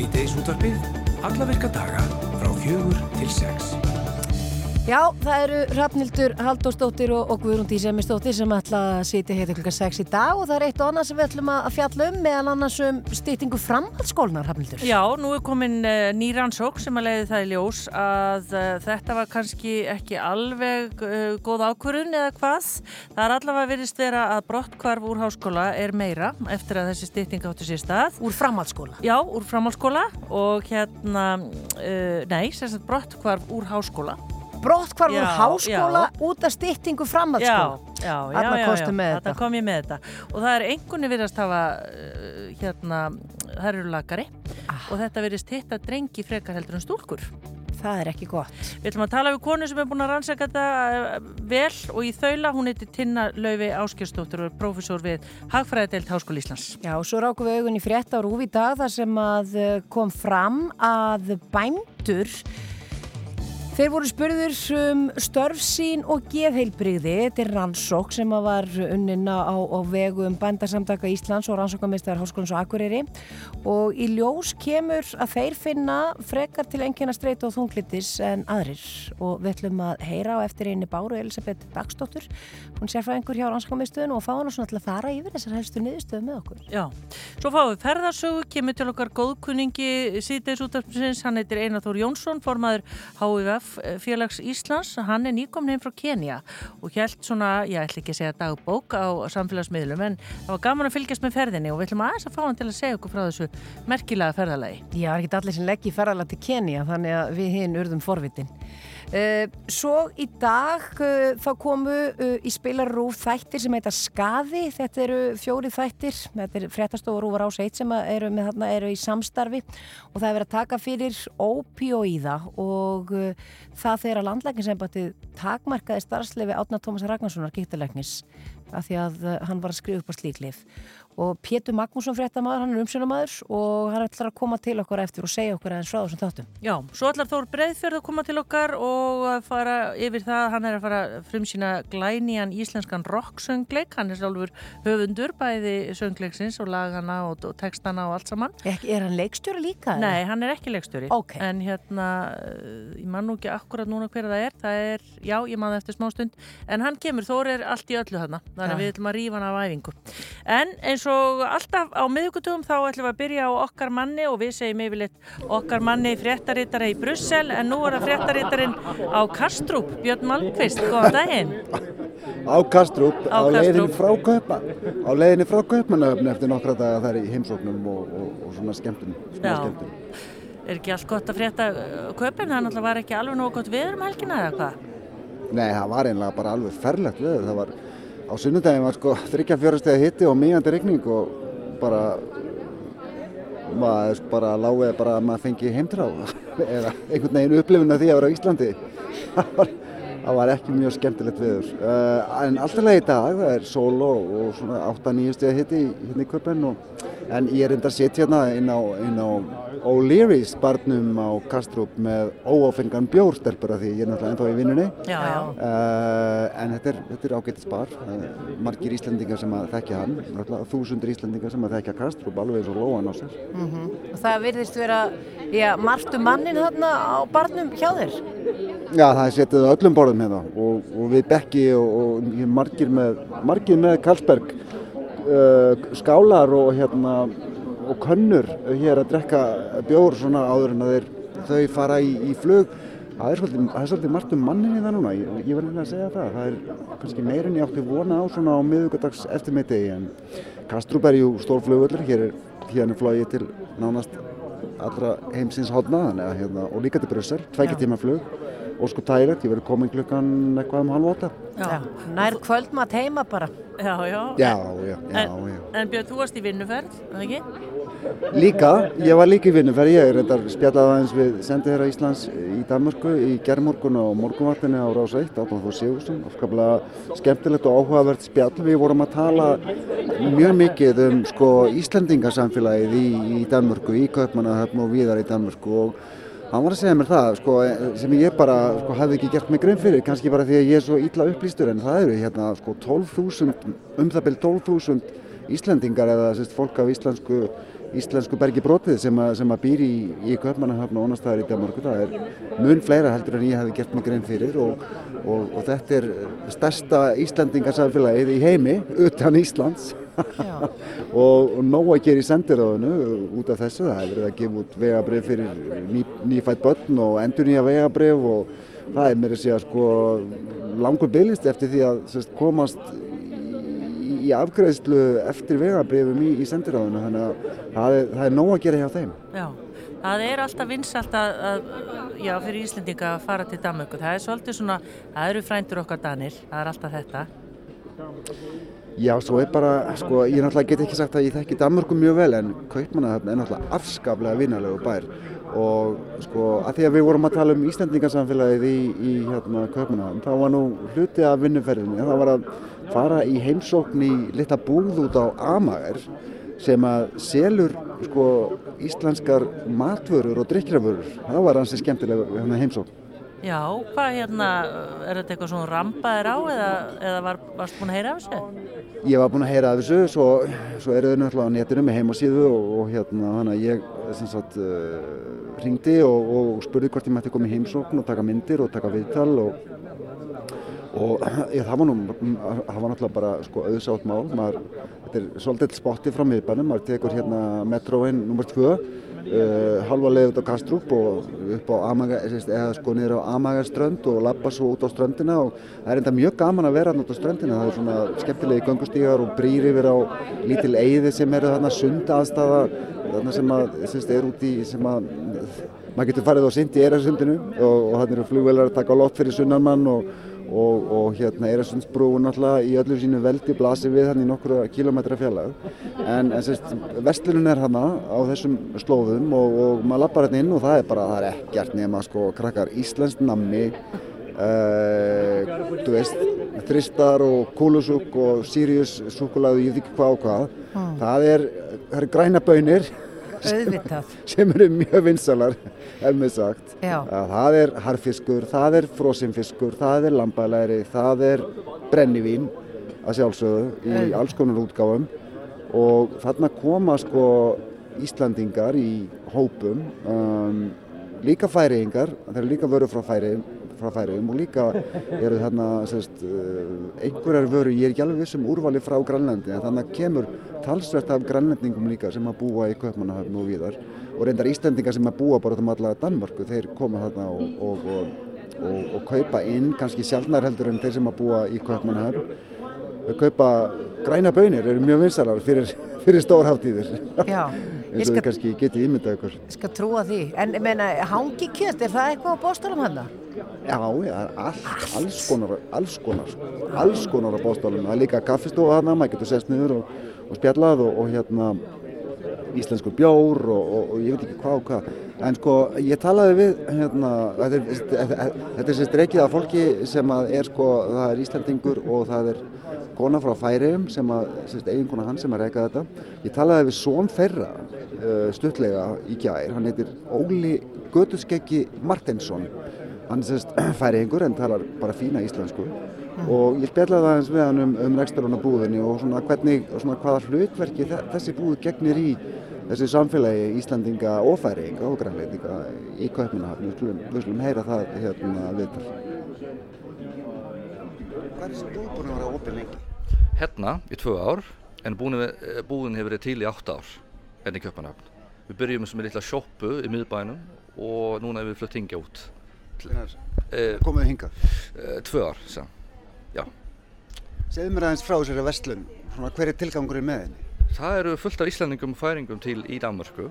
Sýteis útvarpið, alla virka daga frá fjögur til sex. Já, það eru Rafnildur Haldósdóttir og, og Guðrún Dísemistóttir sem ætla að sitja hér klukka 6 í dag og það er eitt og annað sem við ætlum að fjalla um meðal annars um stýtingu framhaldsskólunar, Rafnildur. Já, nú er komin uh, nýransók sem að leiði það í ljós að uh, þetta var kannski ekki alveg uh, góð ákvörun eða hvað. Það er allavega verist vera að brottkvarf úr háskóla er meira eftir að þessi stýting áttu sér stað. Úr framhaldsskóla? Já, úr framhaldsskóla og hérna, nei, sérstaklega brottkvarf úr háskóla já. út af styttingu framhaldsskóla. Já, já, já, já þetta. kom ég með þetta. Og það er einhvern viðrast hafa uh, hérna, það eru lagari ah. og þetta verist hitt að drengi frekar heldur en stúlkur. Það er ekki gott. Við ætlum að tala við konu sem er búin að rannsaka þetta uh, vel og í þaula. Hún heitir Tinna Lauvi Áskjörstóttur og er profesor við Hagfræðidelt Háskóli Íslands. Já, og svo rákum við augun í frétt á Rúfi dag þar sem að uh, kom fram að bændur Þeir voru spurður um störf sín og geðheilbrigði. Þetta er rannsók sem var unnina á, á vegu um bandarsamtaka Íslands og rannsókamistar Háskólans og Akureyri og í ljós kemur að þeir finna frekar til engina streyt og þunglitis en aðrir og við ætlum að heyra á eftir einu báru Elisabeth Dagsdóttur. Hún sér frá einhver hjá rannsókamistöðun og fá hann svona til að fara yfir þessar helstu niðurstöðu með okkur. Já, svo fáum við ferðarsögu, kemur til okkar góðkunningi síðdeis HVF Eh, Íslands, hann er nýkominn frá Kenya og helt svona, ég ætla ekki að segja dagbók á samfélagsmiðlum en það var gaman að fylgjast með ferðinni og við ætlum aðeins að fá hann til að segja okkur frá þessu merkilega ferðalagi. Já, það er ekki allir sem leggir ferðalag til Kenya þannig að við hinn urðum forvitin. Uh, svo í dag uh, þá komu uh, í spilarúf þættir sem heita Skaði, þetta eru fjórið þættir, þetta er fréttastofur úr ás 1 sem eru, þarna, eru í samstarfi. Og það er verið að taka fyrir ópíóíða og það þeirra landlækinsembati takmarkaði starfslefi Átna Tómas Ragnarssonar gítalegnis af því að hann var að skrifa upp á slíklif og Pétur Magnússon fréttamaður, hann er umsjónamaður og hann ætlar að koma til okkar eftir og segja okkur aðeins frá þessum þáttum. Já, svo ætlar Þór Breiðfjörð að koma til okkar og fara yfir það, hann er að fara frum sína glænían íslenskan rock-söngleik, hann er sjálfur höfundur bæði söngleiksins og lagana og, og textana og allt saman. Er, er hann leikstjóri líka? Nei, hann er ekki leikstjóri, okay. en hérna, ég man nú ekki akkurat núna hverja það er, það er, já, ég man eftir smá stund, en hann kemur, Þór og alltaf á miðugutugum þá ætlum við að byrja á okkar manni og við segjum yfirleitt okkar manni fréttarittara í Brussel en nú er það fréttarittarinn á Kastrup, Björn Malmqvist, góðan daginn. Á Kastrup, á, á leiðinni frá Kaupa, á leiðinni frá Kaupmannahöfn eftir nokkra daga þar í heimsóknum og, og, og svona skemmtun. Já, skemmtun. er ekki allt gott að frétta Kaupin, það náttúrulega var ekki alveg nógu gott viður um helgina eða hvað? Nei, það var einlega bara alveg ferlegt viður, það var á sunnudagin var sko þryggja fjórastega hitti og mýjandi regning og bara maður sko bara lágið bara að maður fengi heimtráð eða einhvern veginn upplifun af því að vera á Íslandi. Það var, það var ekki mjög skemmtilegt viður uh, en alltaf leið í dag, það er sól og, og svona 8-9 steg hitti hérna í köpun en ég er enda að setja hérna inn á, á O'Leary's barnum á Kastrup með óáfengan bjórstelpur af því ég er náttúrulega ennþá í vinnunni já, já. Uh, en þetta er, er ágættis bar uh, margir Íslandingar sem að þekkja hann þúsundur Íslandingar sem að þekkja Kastrup alveg eins og lóan á sér mm -hmm. það virðist vera já, margtu mannin þarna á barnum hjá þér Já, það er setið á öllum borðum hérna og, og við bekki og, og margir með, margir með Karlsberg uh, skálar og hérna og könnur hér að drekka bjór svona áður en þeir, þau fara í, í flug. Það er svolítið, svolítið margt um mannin í það núna. Ég, ég var nefnilega að segja það. Það er kannski meirinn ég átti vona á svona á miðugardags eftirmeiti en Kastrup er jú stórflugvöldur hér er hérna flogið til nánast allra heimsins hodna hérna, og líka til Brussel, tveikja tíma flug sko tælet, ég verði komin klukkan eitthvað um halv óta Nær kvöldmatt heima bara. Já, já, já, já, já En, en Björn, þú varst í vinnuferð, eða ekki? Líka, ég var líka í vinnuferð, ég er reyndar spjallaði aðeins við á Íslands í Danmarku í gerðmorgun og morgunvartinni á Rás 1, Átnáð Þór Sigursson, afskaplega skemmtilegt og áhugavert spjall. Við vorum að tala mjög mikið um sko Íslandingasamfélagið í, í Danmarku, í Kaupmannahöfn og viðar í Danmarku og hann var að segja mér það sko, sem ég bara sko, hefði ekki gert mig grein fyrir, kannski bara því að ég er svo ítla upplýstur en það eru hérna sko 12.000, um það byrj 12.000 Íslandingar eða sérst, fólk af íslensku íslensku bergi brotið sem, að, sem að býr í, í Kaupmannahöfn og annarstaðar í Danmarku. Það er mun fleira heldur en ég hefði gert mig grein fyrir og, og, og þetta er stærsta Íslandingarsamfélagið í heimi utan Íslands og, nóg að gera í sendiráðinu út af þessu. Það hefur verið að gefa út vegabrif fyrir ný, nýfætt börn og endur nýja vegabrif og það er mér að segja sko langur bylist eftir því að sérst, komast í afgreðslu eftir vegabrifum í, í sendiráðinu þannig að það er, það er nóg að gera hjá þeim. Já, það er alltaf vinsalt að, að já, fyrir Íslendinga að fara til Danmöku. Það er svolítið svona, það eru frændur okkar Danir, það er alltaf þetta. Já, svo er bara, sko, ég náttúrulega get ekki sagt að ég þekki Danmörku mjög vel en Kaupmannahöfn er náttúrulega afskaplega vinalegu bær og sko, að því að við vorum að tala um Íslandingarsamfélagið í, í hérna, Kaupmannahöfn, þá var nú hluti af vinnuferðinni, það var að fara í heimsókn í lita búð út á Amager sem að selur sko, íslenskar matvörur og drikkjaförur. Það var hansi skemmtilega hérna, heimsókn. Já, hvað hérna, er þetta eitthvað svona rampaðir á eða, eða var, varst búin að heyra af þessu? Ég var búin að heyra af þessu, svo, svo eru þau náttúrulega á netinu með heimasíðu og, og hérna þannig að ég sem sagt uh, ringdi og, og spurði hvort ég mætti koma í heimsókn og taka myndir og taka viðtal og og ég, það var nú það var náttúrulega bara sko auðsátt mál maður, þetta er svolítið spotti frá miðbænum maður tekur hérna metróinn nr. 2 uh, halva leið út á Kastrup og upp á Amaga eða sko niður á Amagaströnd og lappa svo út á ströndina og það er enda mjög gaman að vera út á ströndina. Það er svona skemmtilegi gangustígar og brýr yfir á lítil eiði sem eru þarna sund aðstafa þarna sem að semst, er út í sem að maður getur farið á synd í Eirasundinu og, og þarna eru flugvelar að taka lott fyrir sunnarmann og og, og hérna Eirasundsbrúin náttúrulega í öllu sínu veldi blasir við hann í nokkru kilómetra fjallag en, en sérst, vestlunum er hann á þessum slóðum og, og maður lappar hérna inn og það er bara, það er ekkert nema sko krakkar íslenskt namni uh, þú veist þristar og kúlusúk og Sirius súkulæðu, ég veit ekki hvað og hvað. Mm. það er, það er græna bönir sem eru mjög vinsalar ef með sagt. Það er harfiskur, það er frosinfiskur það er lambalæri, það er brennivín að sjálfsögðu í alls konar útgáfum. Og þarna koma sko Íslandingar í hópum um, líka færiðingar það er líka vöru frá færiðum frá færiðum og líka eru þarna sérst, uh, einhverjar vöru, ég er ekki alveg vissum úrvali frá Grænlandi en þannig kemur talsvert af grænlendingum líka sem að búa í Kaupmannahöfn og viðar og reyndar Íslandingar sem að búa bara um alla Danmörku, þeir koma þarna og, og, og, og kaupa inn kannski sjálfnar heldur en þeir sem að búa í Kaupmannahöfn. Þau kaupa græna bönir, eru mjög vinsalar fyrir, fyrir stórháttíðir eins og þið kannski getið ímyndað ykkur. Ég skal trúa því, en meina, hangi kjött, er það eitthvað á bóstálum hann? Já, er all, alls konar, alls konar, alls konar á bóstálum, það er líka kaffistofa hann, maður getur sest niður og og spjallað og, og hérna íslensku bjór og, og, ég veit ekki hvað og hvað. En sko ég talaði við hérna, þetta er, þetta er sérst reykið af fólki sem að er sko það er Íslandingur og það er kona frá Færiðum sem að eiginkona hann sem að reyka þetta ég talaði við són þeirra uh, stuttlega í gær, hann heitir Óli Götuskeggi Martinsson hann er sérst Færiðingur en talar bara fína íslensku og ég spjallaði aðeins við hann um, um reksturinn á búðinni og svona hvernig, svona hvaða hlutverki þessi búð gegnir í þessi samfélagi Íslandinga og færinga og grænleitinga í Kaupmannahafn. Við, skulum heyra það hérna viðtal. Hvað er þessi búð búin að vera opið lengi? Hérna í tvö ár en búðin hefur verið til í átt ár enn í Kaupmannahafn. Við byrjum sem er litla sjóppu í miðbænum og núna hefur við flutt hingja út. Komið þið hingað? Tvö ár, sem. Já. Segðu mér aðeins frá þessari vestlun, hver er tilgangurinn með henni? Það eru fullt af íslandingum og færingum til í Danmarku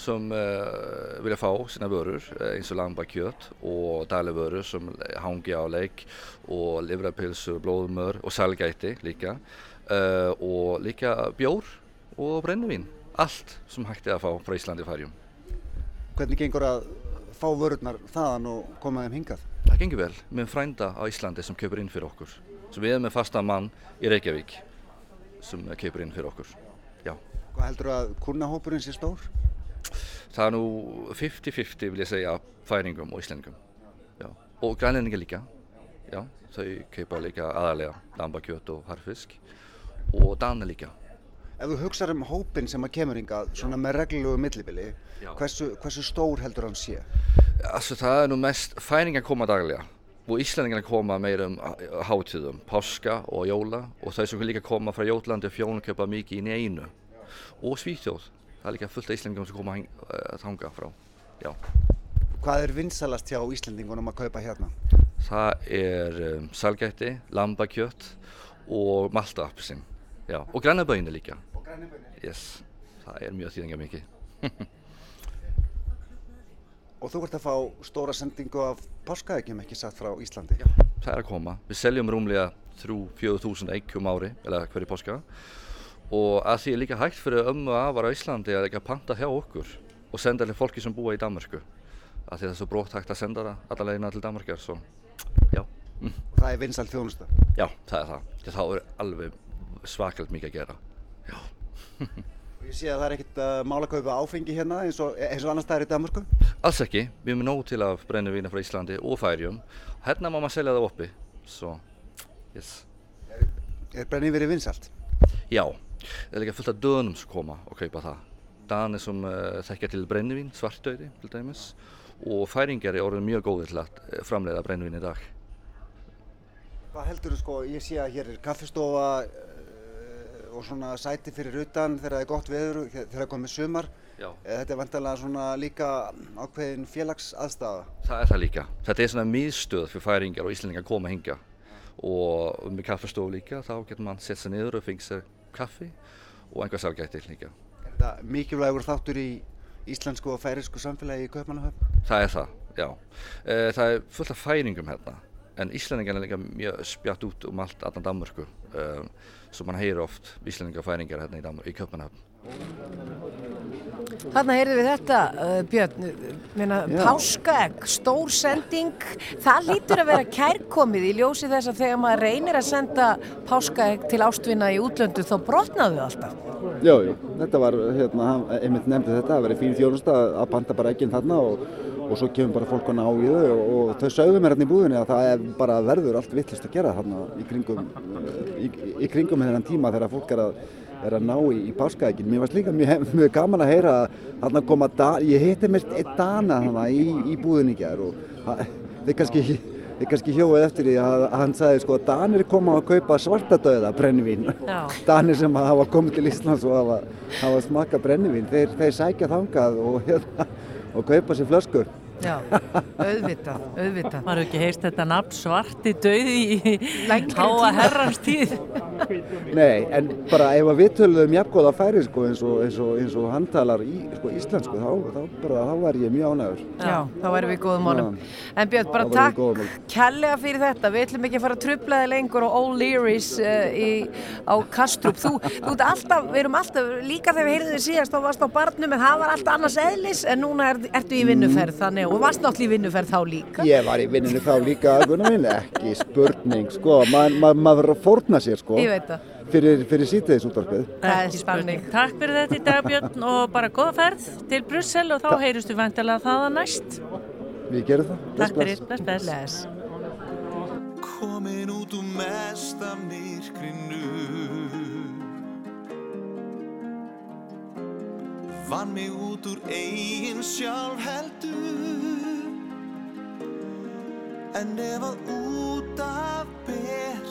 sem uh, vilja fá sína vörur eins og lambakjöt og dælivörur sem hangi á leik og livrapilsur, blóðumör og salgæti líka uh, og líka bjór og brennivín. Allt sem hægt er að fá frá Íslandi færjum. Hvernig gengur að fá vörurnar þaðan og koma þeim hingað? Það gengur vel með frænda á Íslandi sem köpur inn fyrir okkur. Svo við erum með fasta mann í Reykjavík sem köpur inn fyrir okkur. Já. Hvað heldur að kurnahópurinn sé stór? Það er nú 50-50 vil ég segja færingum og íslendingum. Já. Og grænlendingar líka. Já. Þau köpa líka aðalega lambakjöt og harfisk. Og dana líka. ef þú hugsaður um hópin sem að kemur hingað svona með reglulegu millibili, Já. hversu, hversu stór heldur hann sé? Alltså það er nú mest, færingar koma daglega og Íslandingarna koma meira um hátíðum, páska og jóla og þau sem líka koma frá Jótlandi og fjónukjöpa mikið inn í einu og Svíþjóð, það er líka fullt af Íslandingum sem koma uh, þanga frá, já. Hvað er vinsalast hjá Íslandingunum að kaupa hérna? Það er um, salgætti, lambakjött og maltaapsin, og grænaböginni líka, Og yes, það er mjög þýðingar mikið. Og þú ert að fá stóra sendingu af páskaækjum ekki satt frá Íslandi? Já, það er að koma. Við seljum rúmlega 3-4.000 eggjum ári, eller hverju páska. Og að því er líka hægt fyrir ömmu og afar á Íslandi að ekki að panta hjá okkur og senda til fólki sem búa í Danmarku. Að því það er svo brótt hægt að senda það alla leiðina til Danmarkar, svo já. Mm. Og það er vinsal þjónusta. Já, það er það. Þá er alveg svakalt mikið að gera. Já. Og ég sé að það er ekkert uh, mál að kaupa áfengi hérna eins og, eins og annars staðar í Danmarku. Alls ekki. Við erum nóg til af brennivína frá Íslandi og færjum. Hérna má maður selja það oppi. Svo, yes. Er brennið verið vinsalt? Já, það er líka fullt af dönum sem koma og kaupa það. Danir sem uh, þekkja til brennivín, svartauði til dæmis og færingar er orðin mjög góði til að eh, framleiða brennivín í dag. Hvað heldur þú sko, ég sé að hér er kaffistofa uh, og svona sæti fyrir utan þegar það er gott veður, þegar það er komið sumar. Já. Þetta er vantarlega svona líka ákveðin félagsaðstafa. Það er það líka. Þetta er svona miðstöð fyrir færingar og íslendingar að koma hinga og með kaffistofu líka þá getur mann sett sér niður og fengið sér kaffi og einhver sálgætti líka. Er þetta mikilvægur þáttur í íslensku og færisku samfélagi í Kaupmannahöfn? Það er það, já. Eh, Það er fullt af færingum hérna en Íslendingar er líka mjög spjatt út um allt allan Danmörku um, svo mann heyrir oft Íslendingar og færingar hérna í, í Kaupmannahöfn. Þarna heyrðum við þetta, uh, Björn, Já. páskaegg, stór sending, það lítur að vera kærkomið í ljósi þess að þegar maður reynir að senda páskaegg til ástvinna í útlöndu þá brotnaðu alltaf. Já, já, þetta var, hérna, einmitt nefndi þetta, það verið fín þjónusta að panta bara ekkinn þarna og, og svo kemur bara fólk að ná í þau og, og þau sögðu mér hérna í búðinni að það er bara verður allt vittlist að gera þarna í kringum, í, í kringum þennan tíma þegar fólk er að, er að ná í, í páskaækin. Mér varst líka mjög, mjög gaman að heyra að þarna koma, da, ég hitti mér einn dana þarna í, í gær og það- þið kannski, kannski hjóið eftir því að, að hann sagði sko að Danir koma að kaupa svartadauða brennivín. Danir sem hafa komið til Íslands og hafa, hafa smakað brennivín, þeir, þeir sækja þangað og, hérna, og kaupa sér flöskur. Já, auðvitað, auðvitað. Maður hefur ekki heyrst þetta nafn svarti döði í háa tíma. herrans tíð. Nei, en bara ef að við töluðum jafngóða færi sko, eins, og, eins, og, eins og hann talar í, sko, íslensku, þá, þá, bara, þá var ég mjög ánægur. Já, þá erum við góðum málum. En Björn, bara takk kærlega fyrir þetta. Við ætlum ekki að fara að trubla þig lengur á O'Leary's uh, í, á Kastrup. Þú, þú ert alltaf, við erum alltaf, líka þegar við heyrðum þig síðast, þá varst á barnum, en það var alltaf annars eðlis, en núna er, ertu í vinnuferð, þannig, og varst náttúrulega í vinnuferð þá líka. Ég var í vinninu þá líka, minn, ekki spurning, sko, maður ma, ma verður að fórna sér, sko, fyrir, fyrir sítiðis er Ekki spurning. Takk fyrir þetta í dag Björn og bara góða ferð til Brussel og þá heyrustu vantilega það að næst. Við gerum það. Takk fyrir, bless. bless. Komin út úr mesta Vann mig út úr eigin sjálf heldur. En ef að út af ber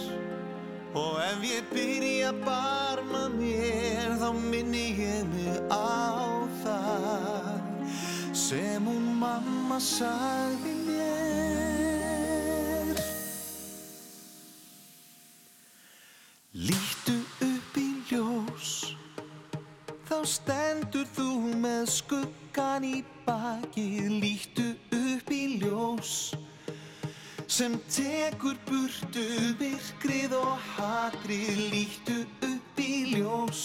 Og ef ég byrja barma mér Þá minni ég mig á það Sem hún mamma sagði mér. Líttu stendur þú með skuggan í baki Líttu upp í ljós Sem tekur burtu virkrið og hatrið Líttu upp í ljós.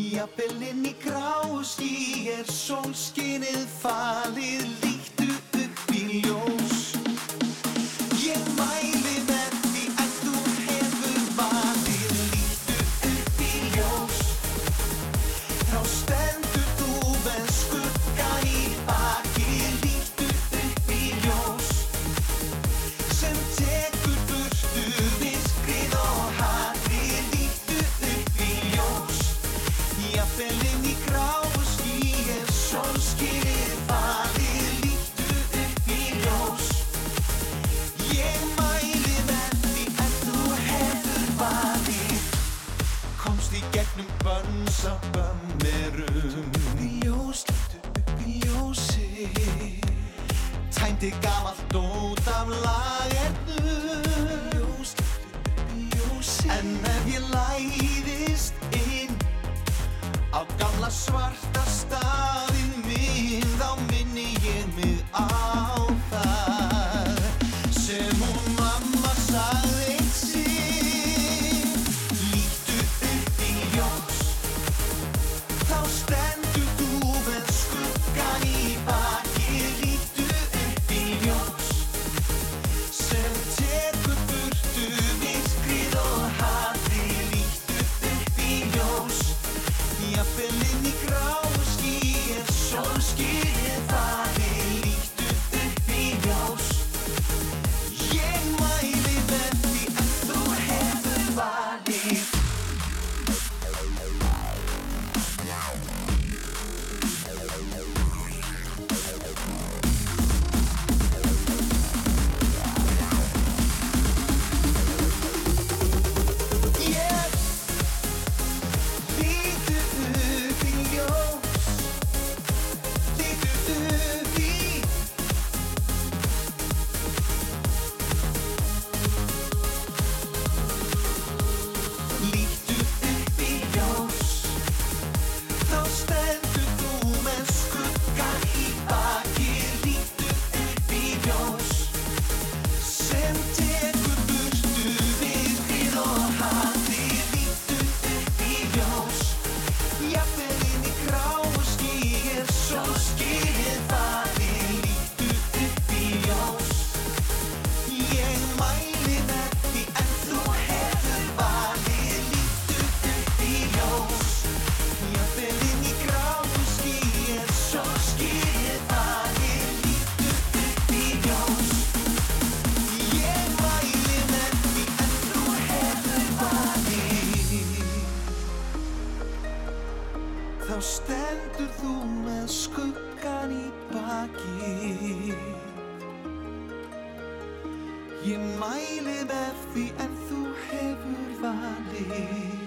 Jafnvel inn í gráu ský er sólskinið falið Líttu upp í ljós hefur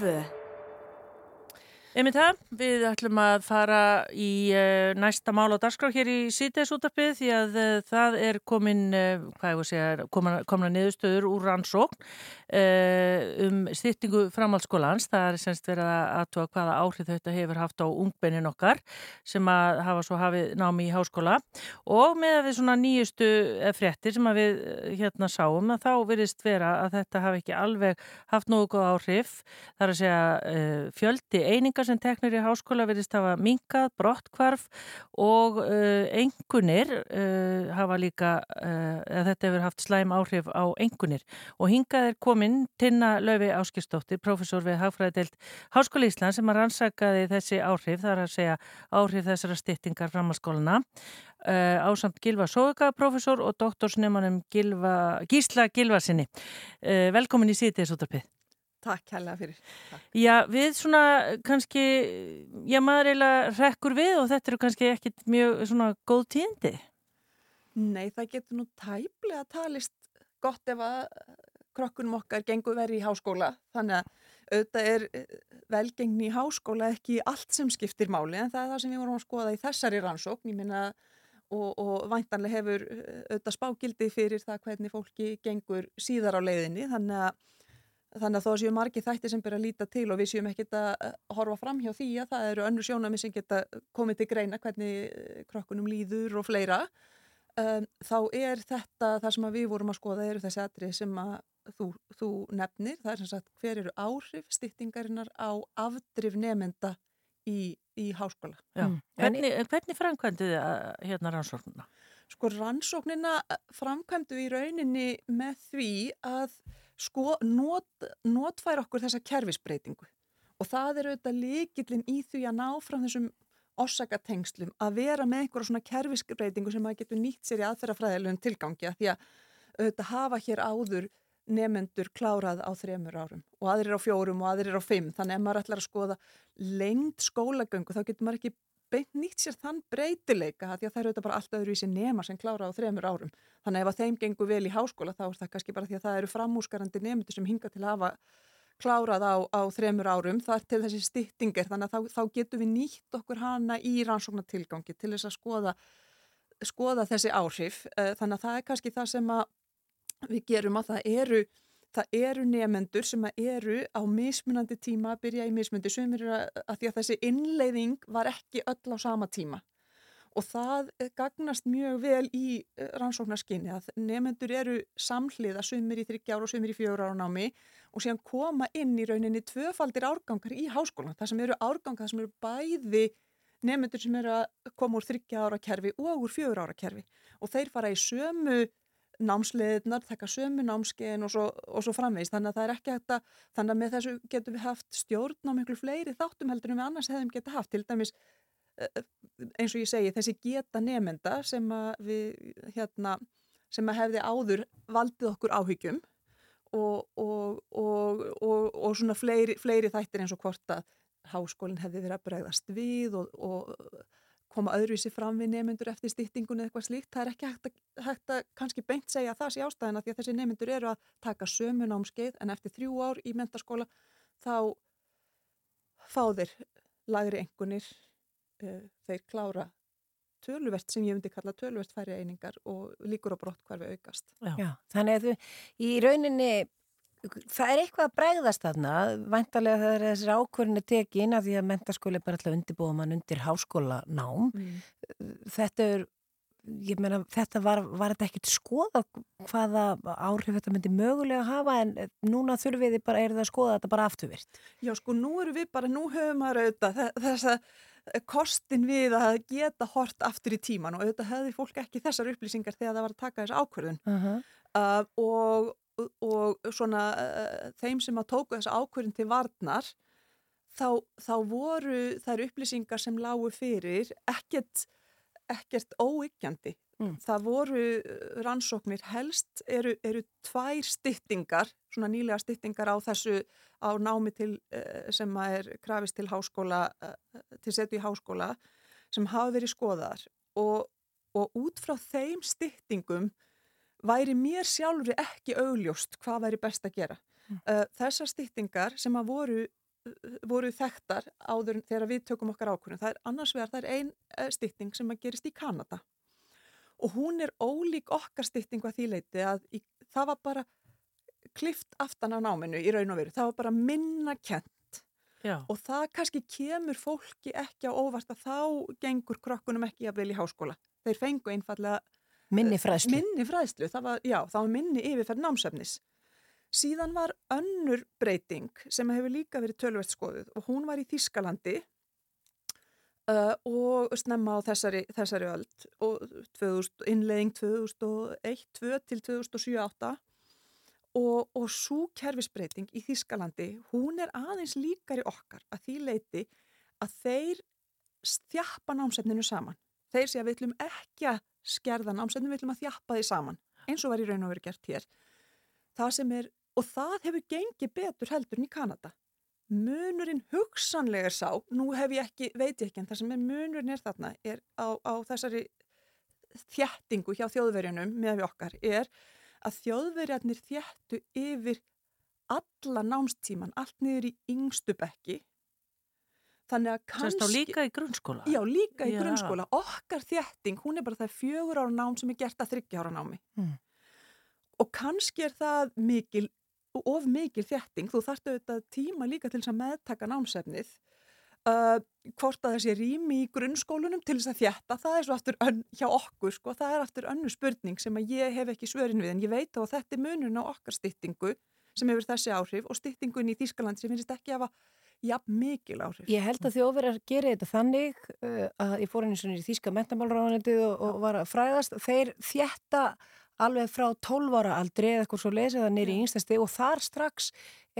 Síðdegisútvarpið á Rástfö Einmitt það, við ætlum að fara í uh, næsta mál á dagskrá hér í síðdeisútarpið því að uh, það er komin, uh, hvað ég voru að segja, komna, komna niðurstöður úr rannsókn um styrtingu framhaldsskólans. Það er semst verið að aðtóa hvaða áhrif þetta hefur haft á ungbennin okkar sem að hafa svo hafið námi í háskóla og með við svona nýjustu fréttir sem að við hérna sáum að þá virðist vera að þetta hafi ekki alveg haft nógu góð áhrif. Það er að segja fjöldi eininga kenningar sem teknir í háskóla verðist hafa minkað, brottkvarf og engunir uh, hafa líka, uh, þetta hefur haft slæm áhrif á engunir og hingað er komin Tinna Lauvi Áskistóttir, professor við Hagfræðidelt Háskóla Ísland sem að rannsakaði þessi áhrif, það er að segja áhrif þessara styttingar framhalskólana Uh, ásamt Gilva Sóga professor og doktorsnefnum Gísla Gilvarsinni. Uh, velkomin í síðdeis útarpið. Takk hella fyrir. Takk. Já, við svona kannski, já maður eiginlega rekkur við og þetta eru kannski ekkit mjög svona góð tíndi. Nei, það getur nú tæplega talist gott ef að krokkunum okkar gengur verið í háskóla. Þannig að auðvitað er eh, velgengni í háskóla ekki allt sem skiptir máli en það er það sem við vorum að skoða í þessari rannsókn. Ég minna og, og væntanlega hefur eh, auðvitað spágildi fyrir það hvernig fólki gengur síðar á leiðinni. Þannig að Þannig að þó séu margi þætti sem byrja að líta til og við séum ekkit að eh, horfa fram hjá því að það eru önnu sjónami sem geta komið til greina hvernig eh, krokkunum líður og fleira. Um, þá er þetta það sem við vorum að skoða eru þessi atrið sem að þú, þú nefnir. Það er sem sagt hver eru áhrif stýttingarinnar á afdrif nefnda í, í háskóla. Mm. Hvernig, hvernig framkvæmdu þið hérna rannsóknuna? Sko rannsóknina framkvæmdu við í rauninni með því að sko not, notfæra okkur þessa kerfisbreytingu. Og það er auðvitað líkillin í því að ná fram þessum orsakatengslum að vera með einhverja svona kerfisbreytingu sem maður getur nýtt sér í aðferðafræðilegum tilgangi að því að auðvitað hafa hér áður nefendur klárað á þremur árum og aðrir á fjórum og aðrir á fimm. Þannig að ef maður ætlar að skoða lengt skólagöngu þá getur maður ekki beint nýtt sér þann breytileika því að það eru þetta bara allt öðru í sér nema sem klára á þremur árum. Þannig ef að þeim gengur vel í háskóla þá er það kannski bara því að það eru framúsgarandi nefndu sem hinga til að hafa klárað á, á þremur árum. Það er til þessi styttingar þannig að þá, þá getur við nýtt okkur hana í rannsóknartilgangi til þess að skoða, skoða þessi áhrif. Eh, þannig að það er kannski það sem við gerum að það eru það eru nefendur sem eru á mismunandi tíma að byrja í mismundi sem eru að því að þessi innleiðing var ekki öll á sama tíma. Og það gagnast mjög vel í eh, rannsóknarskinni að nefendur eru samhliða sumir í þryggjára og sumir í fjóra ára námi og síðan koma inn í rauninni tvöfaldir árgangar í háskólan það sem eru árgangar, það sem eru bæði nefendur sem eru að koma úr þryggjára ára kerfi og úr fjóra ára kerfi. Og þeir fara í sömu námsleðinar, taka sömu námskeiðin og svo, og svo framvegist. Þannig að það er ekki hægt að, þannig að með þessu getum við haft stjórn á miklu fleiri þáttum heldur en við annars hefðum geta haft. Til dæmis, eh, eh, eins og ég segi, þessi geta nefnda sem að við, hérna, sem að hefði áður valdið okkur áhyggjum og, og, og svona fleiri, fleiri þættir eins og hvort að háskólinn hefði verið að bregðast við og koma öðruvísi fram við nemyndur eftir stýttingun eða eitthvað slíkt. Það er ekki hægt að, hægt að kannski beint segja það sé ástæðina því að þessi nemyndur eru að taka sömu námskeið en eftir þrjú ár í mentaskóla þá fá þeir lagri engunir, uh, þeir klára töluvert sem ég myndi kalla töluvert færi einingar og líkur á brott hvar við aukast. Já. Já, þannig að þú í rauninni það er eitthvað að bregðast þarna væntalega er þessir ákvörðinu tekin að því að mentaskóli er bara alltaf undirbúið mann undir háskólanám mm. þetta er ég meina þetta var, var þetta ekkert skoða hvaða áhrif þetta myndi mögulega að hafa en núna þurfum við bara, er það að skoða þetta bara afturvirt Já sko nú eru við bara, nú höfum við auðvitað þess að kostin við að geta hort aftur í tíman og auðvitað hefði fólk ekki þessar upplýsingar þegar það var að taka þessu ákvörðun uh -huh. uh, og og svona uh, þeim sem að tóku þessu ákvörðin til varnar þá, þá voru þær upplýsingar sem lágu fyrir ekkert, ekkert óyggjandi. Mm. Það voru eh, rannsóknir helst eru, eru tvær styttingar, svona nýlega styttingar á þessu á námi til, sem er krafist til háskóla, til setu í háskóla sem hafa verið skoðar og, og út frá þeim styttingum væri mér sjálfur ekki augljóst hvað væri best að gera. Mm. Þessar stýttingar sem að voru voru þekktar áður þegar við tökum okkar ákvörðun. Það er annars vegar, það er ein stytting sem að gerist í Kanada og hún er ólík okkar styttingu að því leiti að í, það var bara klift aftan á náminu í raun og veru. Það var bara minna kent Já, og það kannski kemur fólki ekki á óvart að þá gengur krokkunum ekki að vilja háskóla. Þeir fengu einfallega Minni fræðslu. minni fræðslu, það var, já, það var minni yfirferð námsefnis. Síðan var önnur breyting sem hefur líka verið tölvert skoðuð og hún var í Þískalandi uh, og snemma á þessari, þessari öld og 2000, innlegging 2001-2 til 2007-8 og, og svo kerfisbreyting í Þískalandi, hún er aðeins líkari okkar að því leiti að þeir þjappa námsefninu saman. Þeir sé að við ætlum ekki að skerða námsefninu, við ætlum að þjappa því saman eins og var í raun og verið gert hér. Það sem er, og það hefur gengið betur heldur en í Kanada. Munurinn hugsanlega sá, nú hef ég ekki, veit ég ekki, en það sem er munurinn er þarna, er á, á þessari þjættingu hjá þjóðverjunum með við okkar, er að þjóðverjarnir þjættu yfir alla námstíman, allt niður í yngstu bekki. Þannig að sérst kannski... þá líka í grunnskóla. Já, líka í Já. grunnskóla. Okkar þjætting, hún er bara það fjögur ára nám sem er gert að þryggja ára námi. Mm. Og kannski er það mikil, of mikil þjætting. Þú þarftu auðvitað tíma líka til þess að meðtaka námsefnið. Uh, hvort að þessi rými í grunnskólunum til þess að þjætta, það er svo aftur ön, hjá okkur, sko, það er aftur önnu spurning sem að ég hef ekki svörin við, en ég veit á að þetta er munurinn á okkar styttingu sem hefur þessi áhrif og styttingun í Þýskaland sem finnst ekki að hafa jafn mikil áhrif. Ég held að þjóðverjar gerir þetta þannig uh, að ég fór einu svona í Þíska mentamálráðanendið og, og var að fræðast. Þeir þjætta alveg frá 12 ára aldrei eða eitthvað svo lesið það nýri í einstasti og þar strax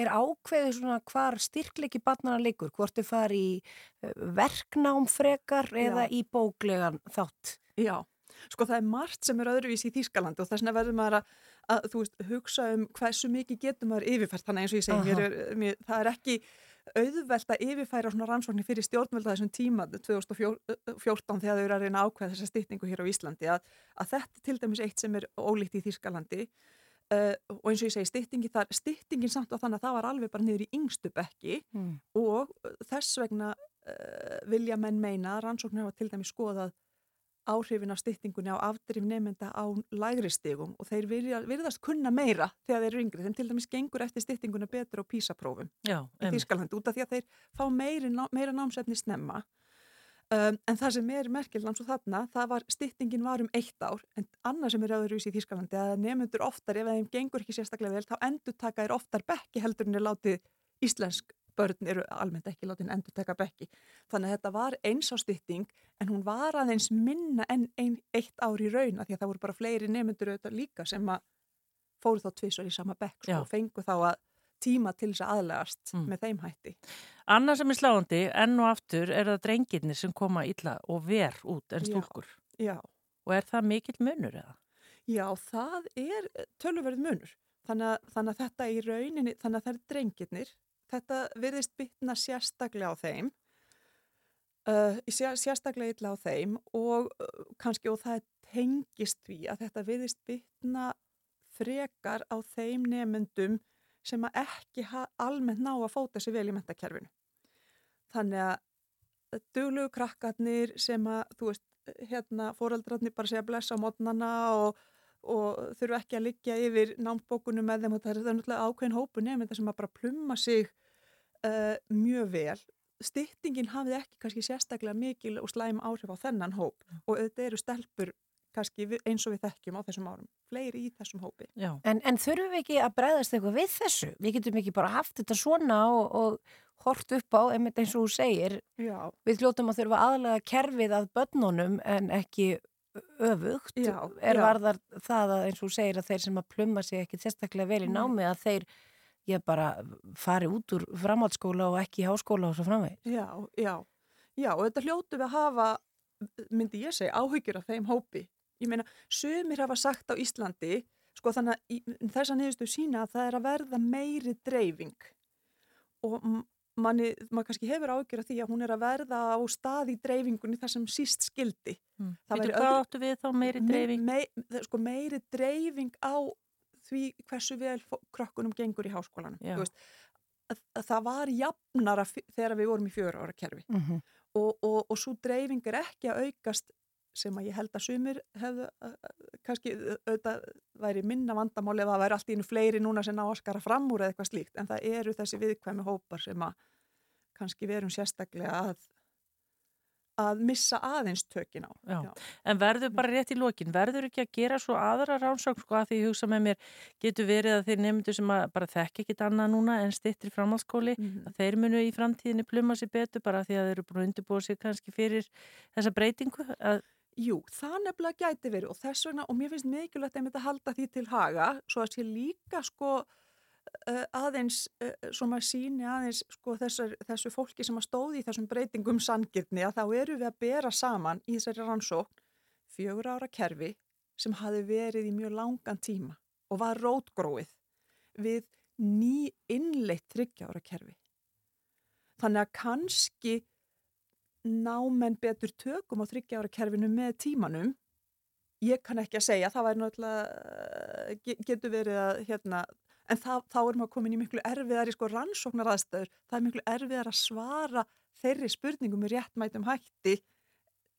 er ákveðið svona hvar styrkleiki barnana liggur, hvort þau fari í uh, verknám frekar eða Já. í bóklegan þátt. Já, sko það er margt sem er öðruvísi í Þýskalandi og þess vegna verður maður að, að veist, hugsa um hversu mikið getur maður yfirfært þannig eins og ég segi, mér er, mér, það er ekki auðvelt að yfirfæra svona rannsóknir fyrir stjórnvelda þessum tíma 2014 þegar þau eru að reyna ákveða þessa stytningu hér á Íslandi að, að þetta er til dæmis eitt sem er ólíkt í Þýskalandi uh, og eins og ég segi styttingi þar, styttingin samt og þannig að það var alveg bara niður í yngstu bekki Mm. og þess vegna uh, vilja menn meina rannsóknir hafa til dæmis skoðað áhrifin af styttingunni á afdrif nefnda á lægri stigum og þeir virða, virðast kunna meira þegar þeir eru yngri. Þeim til dæmis gengur eftir styttinguna betur á písaprófum Já, í einmitt. Þýskaland út af því að þeir fá meiri, meira námsefni snemma. Um, en það sem er merkilega eins og þarna, það var, styttingin var um eitt ár, en annað sem er öðruvísi í Þýskalandi að nefnundur oftar, ef þeim gengur ekki sérstaklega vel, þá endur taka þeir oftar bekki heldur en er látið íslensk börn eru almennt ekki látin endur taka bekki. Þannig að þetta var eins á stytting en hún var aðeins minna en ein, eitt ár í raun af því að það voru bara fleiri nefnundur auðvitað líka sem að fóru þá tvisvar í sama bekk sko, Já. og fengu þá að tíma til þess að aðlegast Mm. með þeim hætti. Annað sem er sláandi, enn og aftur, er það drengirnir sem koma illa og ver út en Já. stúlkur. Já. Og er það mikill munur eða? Já, það er tölverð munur. Þannig að, þannig að þetta í rauninni, þannig að það er drengirnir. Þetta virðist bytna sérstaklega á þeim, uh, sér, sérstaklega illa á þeim og uh, kannski og það tengist því að þetta virðist bytna frekar á þeim nefnendum sem að ekki almennt ná að fóta sér vel í mentakerfinu. Þannig að duglugu krakkarnir sem að, þú veist, hérna fóreldrarnir bara segja blessa á mótnana og, og þurfa ekki að liggja yfir námsbókunum með þeim og það er náttúrulega ákveðin hópu nefnda sem að bara plumma sig uh, mjög vel. Styttingin hafði ekki kannski sérstaklega mikil og slæm áhrif á þennan hóp og auðvitað eru stelpur kannski við, eins og við þekkjum á þessum árum. Fleiri í þessum hópi. En, en þurfum við ekki að bregðast eitthvað við þessu? Við getum ekki bara haft þetta svona og, og hort upp á, einmitt eins og þú segir, Já, við hljótum að þurfa aðlega kerfið að börnunum en ekki öfugt. Já, er já. varðar það að eins og þú segir að þeir sem að plumma sig ekki sérstaklega vel í Nei. námi að þeir ég bara fari út úr framhaldsskóla og ekki í háskóla og svo framvegir. já, já. Já, og þetta hljótu við að hafa, myndi ég segja, áhyggjur af þeim hópi. Ég meina, sumir hafa sagt á Íslandi, sko þannig að í- þessa niðurstu sína að það er að verða meiri dreifing og manni, maður kannski hefur áhyggjur af því að hún er að verða á stað í dreifingunni þar sem síst skildi. Mm. Það væri hvað öðru- áttu við þá meiri dreifing? Me, me, sko, meiri dreifing á því hversu vel krökkunum gengur í háskólanum. Veist, að, að það var jafnara þegar við vorum í fjögur ára kerfi Mhm. og, og, og svo dreifing er ekki að aukast sem að ég held að sumir hefðu kannski auðvitað væri minna vandamáli ef það væri allt í einu fleiri núna sem ná að skara fram úr eða eitthvað slíkt en það eru þessi viðkvæmi hópar sem að kannski verum sérstaklega að að missa aðeins tökin á. Já. En verður bara rétt í lokin, verður ekki að gera svo aðra rannsókn sko að því ég hugsa með mér getur verið að þeir nefndu sem að bara þekki ekkit annað núna en stittri framhaldsskóli Mhm. að þeir munu í framtíðinni pluma sér betur bara því að þeir eru búin að undirbúa sér kannski fyrir þessa breytingu að Jú, það nefnilega gæti verið og þess vegna, og mér finnst mikilvægt einmitt að halda því til haga, svo að sé líka sko aðeins, svo maður síni aðeins sko þessar, þessu fólki sem að stóði í þessum breytingum sangirni að þá eru við að bera saman í þessari rannsókn fjögur ára kerfi sem hafi verið í mjög langan tíma og var rótgróið við ný innleitt þryggja ára kerfi. Þannig að kannski ná menn betur tökum á þryggja ára kerfinu með tímanum ég kann ekki að segja, það væri náttúrulega ge- getur verið að hérna, en það, þá erum við komin í miklu erfiðar í sko rannsóknar aðstöður, það er miklu erfiðar að svara þeirri spurningum með réttmætum hætti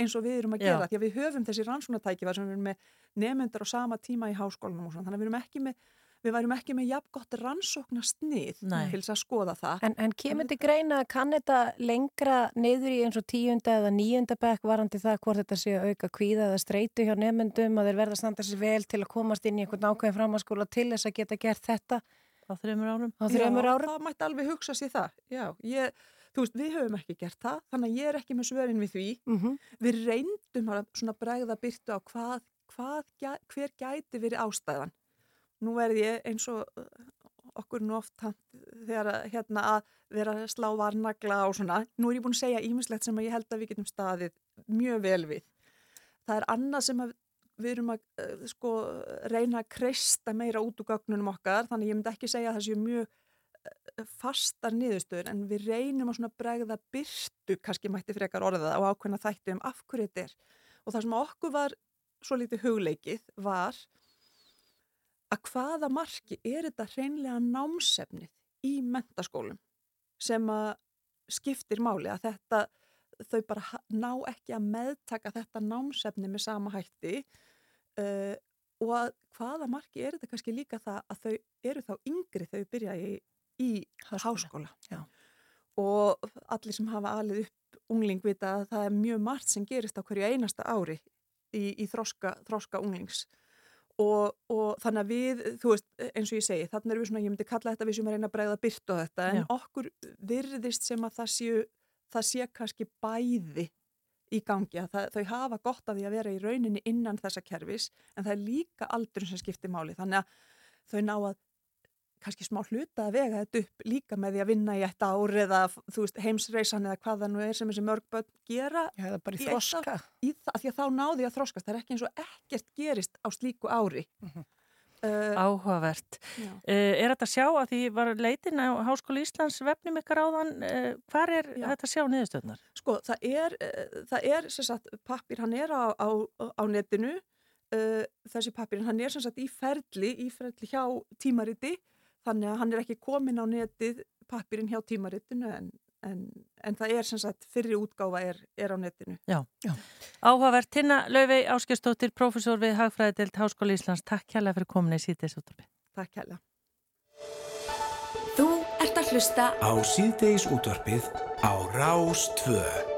eins og við erum að Já. gera, því að við höfum þessi rannsóknartækifar sem við erum með nefnendur á sama tíma í háskólanum og svona, þannig að við erum ekki með við værum ekki með jafn gott rannsóknarstnið Nei. til þess að skoða það En, en kemur til greina að kann þetta lengra niður í eins og tíunda eða níunda bekk varandi það hvort þetta sé að auka kvíða eða streitu hjá nefnendum að þeir verða að standa sér vel til að komast inn í einhvern ákveðin framhanskóla til þess að geta gert þetta á þreymur árum á þreymur Já, árum? það mætti alveg hugsa sér það. Já, ég, þú veist, við höfum ekki gert það, þannig að ég er ekki með svörin við því. Mm Við reyndum að svona bregða byrtu á hvað, hvað, hver gæti verið ástæðan. Nú verð ég eins og uh, okkur nú oft þegar hérna að vera að slá varnagla og svona. Nú er ég búin að segja ímislegt sem að ég held að við getum staðið mjög vel við. Það er annað sem við erum að uh, sko, reyna að kreista meira út úr gögnunum okkar, þannig ég myndi ekki segja að það séu mjög uh, fastar niðurstöður en við reynum að svona bregða byrtu, kannski mætti frekar orða og ákveðna þættu um af hverju þetta er. Og það sem okkur var svo lítið hugleikið var að hvaða marki er þetta hreinlega námsefnið í mentaskólum sem að skiptir máli að þetta þau bara ná ekki að meðtaka þetta námsefni með sama hætti uh, og að hvaða marki er þetta kannski líka það að þau eru þá yngri þau byrja í, í Háskóla. háskóla. Og allir sem hafa alið upp ungling vita að það er mjög margt sem gerist á hverju einasta ári í, í þroska, þroska unglings. Og, og þannig að við, þú veist, eins og ég segi, þannig erum við svona, ég myndi kalla þetta við sem að reyna að bregða byrtu á þetta, en Já. okkur virðist sem að það séu, það sé kannski bæði í gangi, að það, þau hafa gott af því að vera í rauninni innan þessa kerfis, en það er líka aldrun sem skiptir máli, þannig að þau ná að kannski smá hluta að vega þetta upp líka með því að vinna í eitt ár eða þú veist, heimsreisan eða hvað það nú er sem þessi mörg börn gera Já, það er bara í Í eitt þroska. í það, af því að þá náði að þroskast, það er ekki eins og ekkert gerist á slíku ári. Mhm. uh, áhugavert. Uh, er þetta að sjá að því var leitin á Háskóli Íslands vefnum ykkar áðan, uh, hvar er Já. þetta að sjá niðurstöðnar? Sko, það er, uh, það er sem sagt, pappir, hann er á, á, á netinu, uh, þessi pappir, hann er sem sagt í ferli, í ferli hjá tímariti, þannig að hann er ekki komin á netið pappirinn hjá tímaritinu en, en, en það er sem sagt, fyrri útgáfa er, er á netinu. Áhugavert, Tinna Laufey Áskjörstóttir, professor við Hagfræðidelt Háskóli Íslands. Takk hérlega fyrir komin í síðdeis útvarpi. Takk hella. Þú ert að hlusta á síðdeis útvarpið á Rás 2.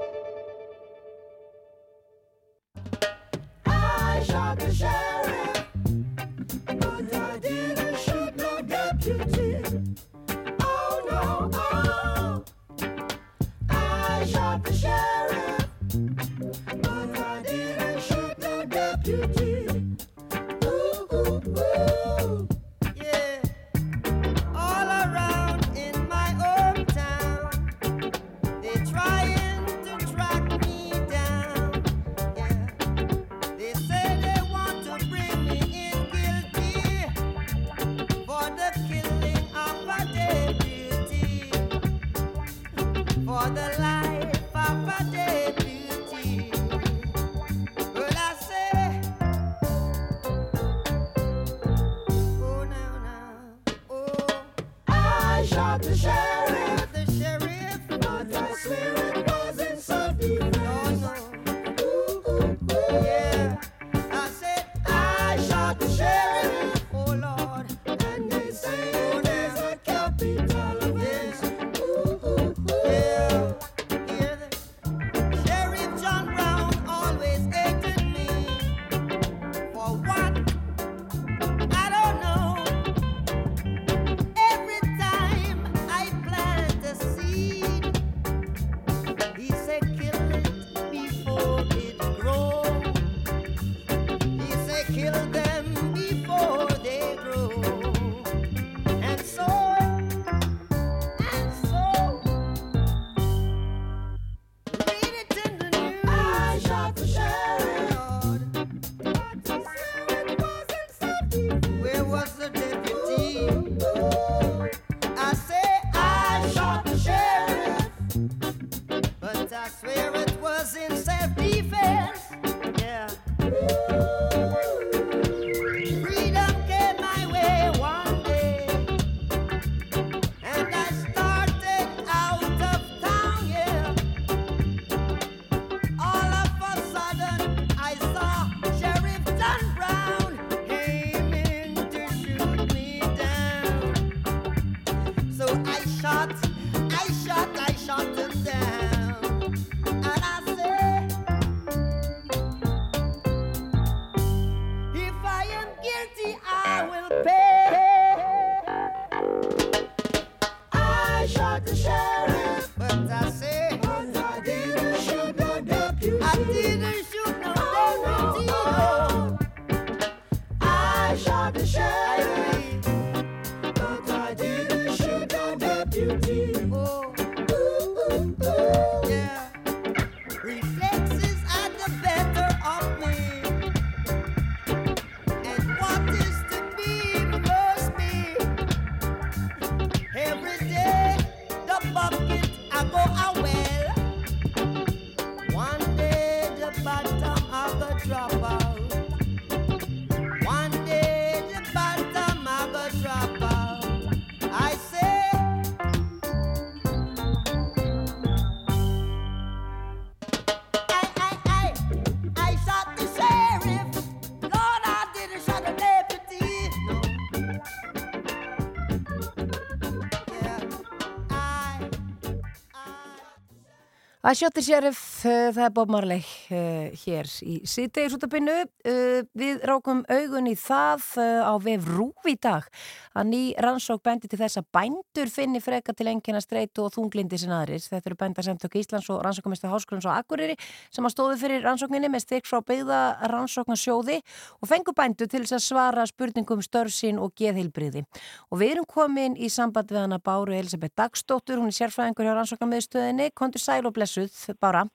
Að sjótti sérif, það er Bob Marley uh, hér í síðdegisútabinnu. Uh, við rákum augun í það á vef rúf í dag að ný rannsók bendi til þess að bændur finni freka til engina streitu og þunglindi sin aðris. Þetta eru bændarsamtök Íslands og rannsókumista Háskólans og Akureyri sem að stóðu fyrir rannsókninni með styrk frá byggða rannsóknarsjóði og fengu bændur til þess að svara spurningum störfsinn og geðheilbriði. Og við erum komin í samband við hana Báru Elisabeth Dagsdóttur, hún er sérfræðingur hjá rannsóknarmiðstöðinni. Kontur sæl og blessuð, Bára.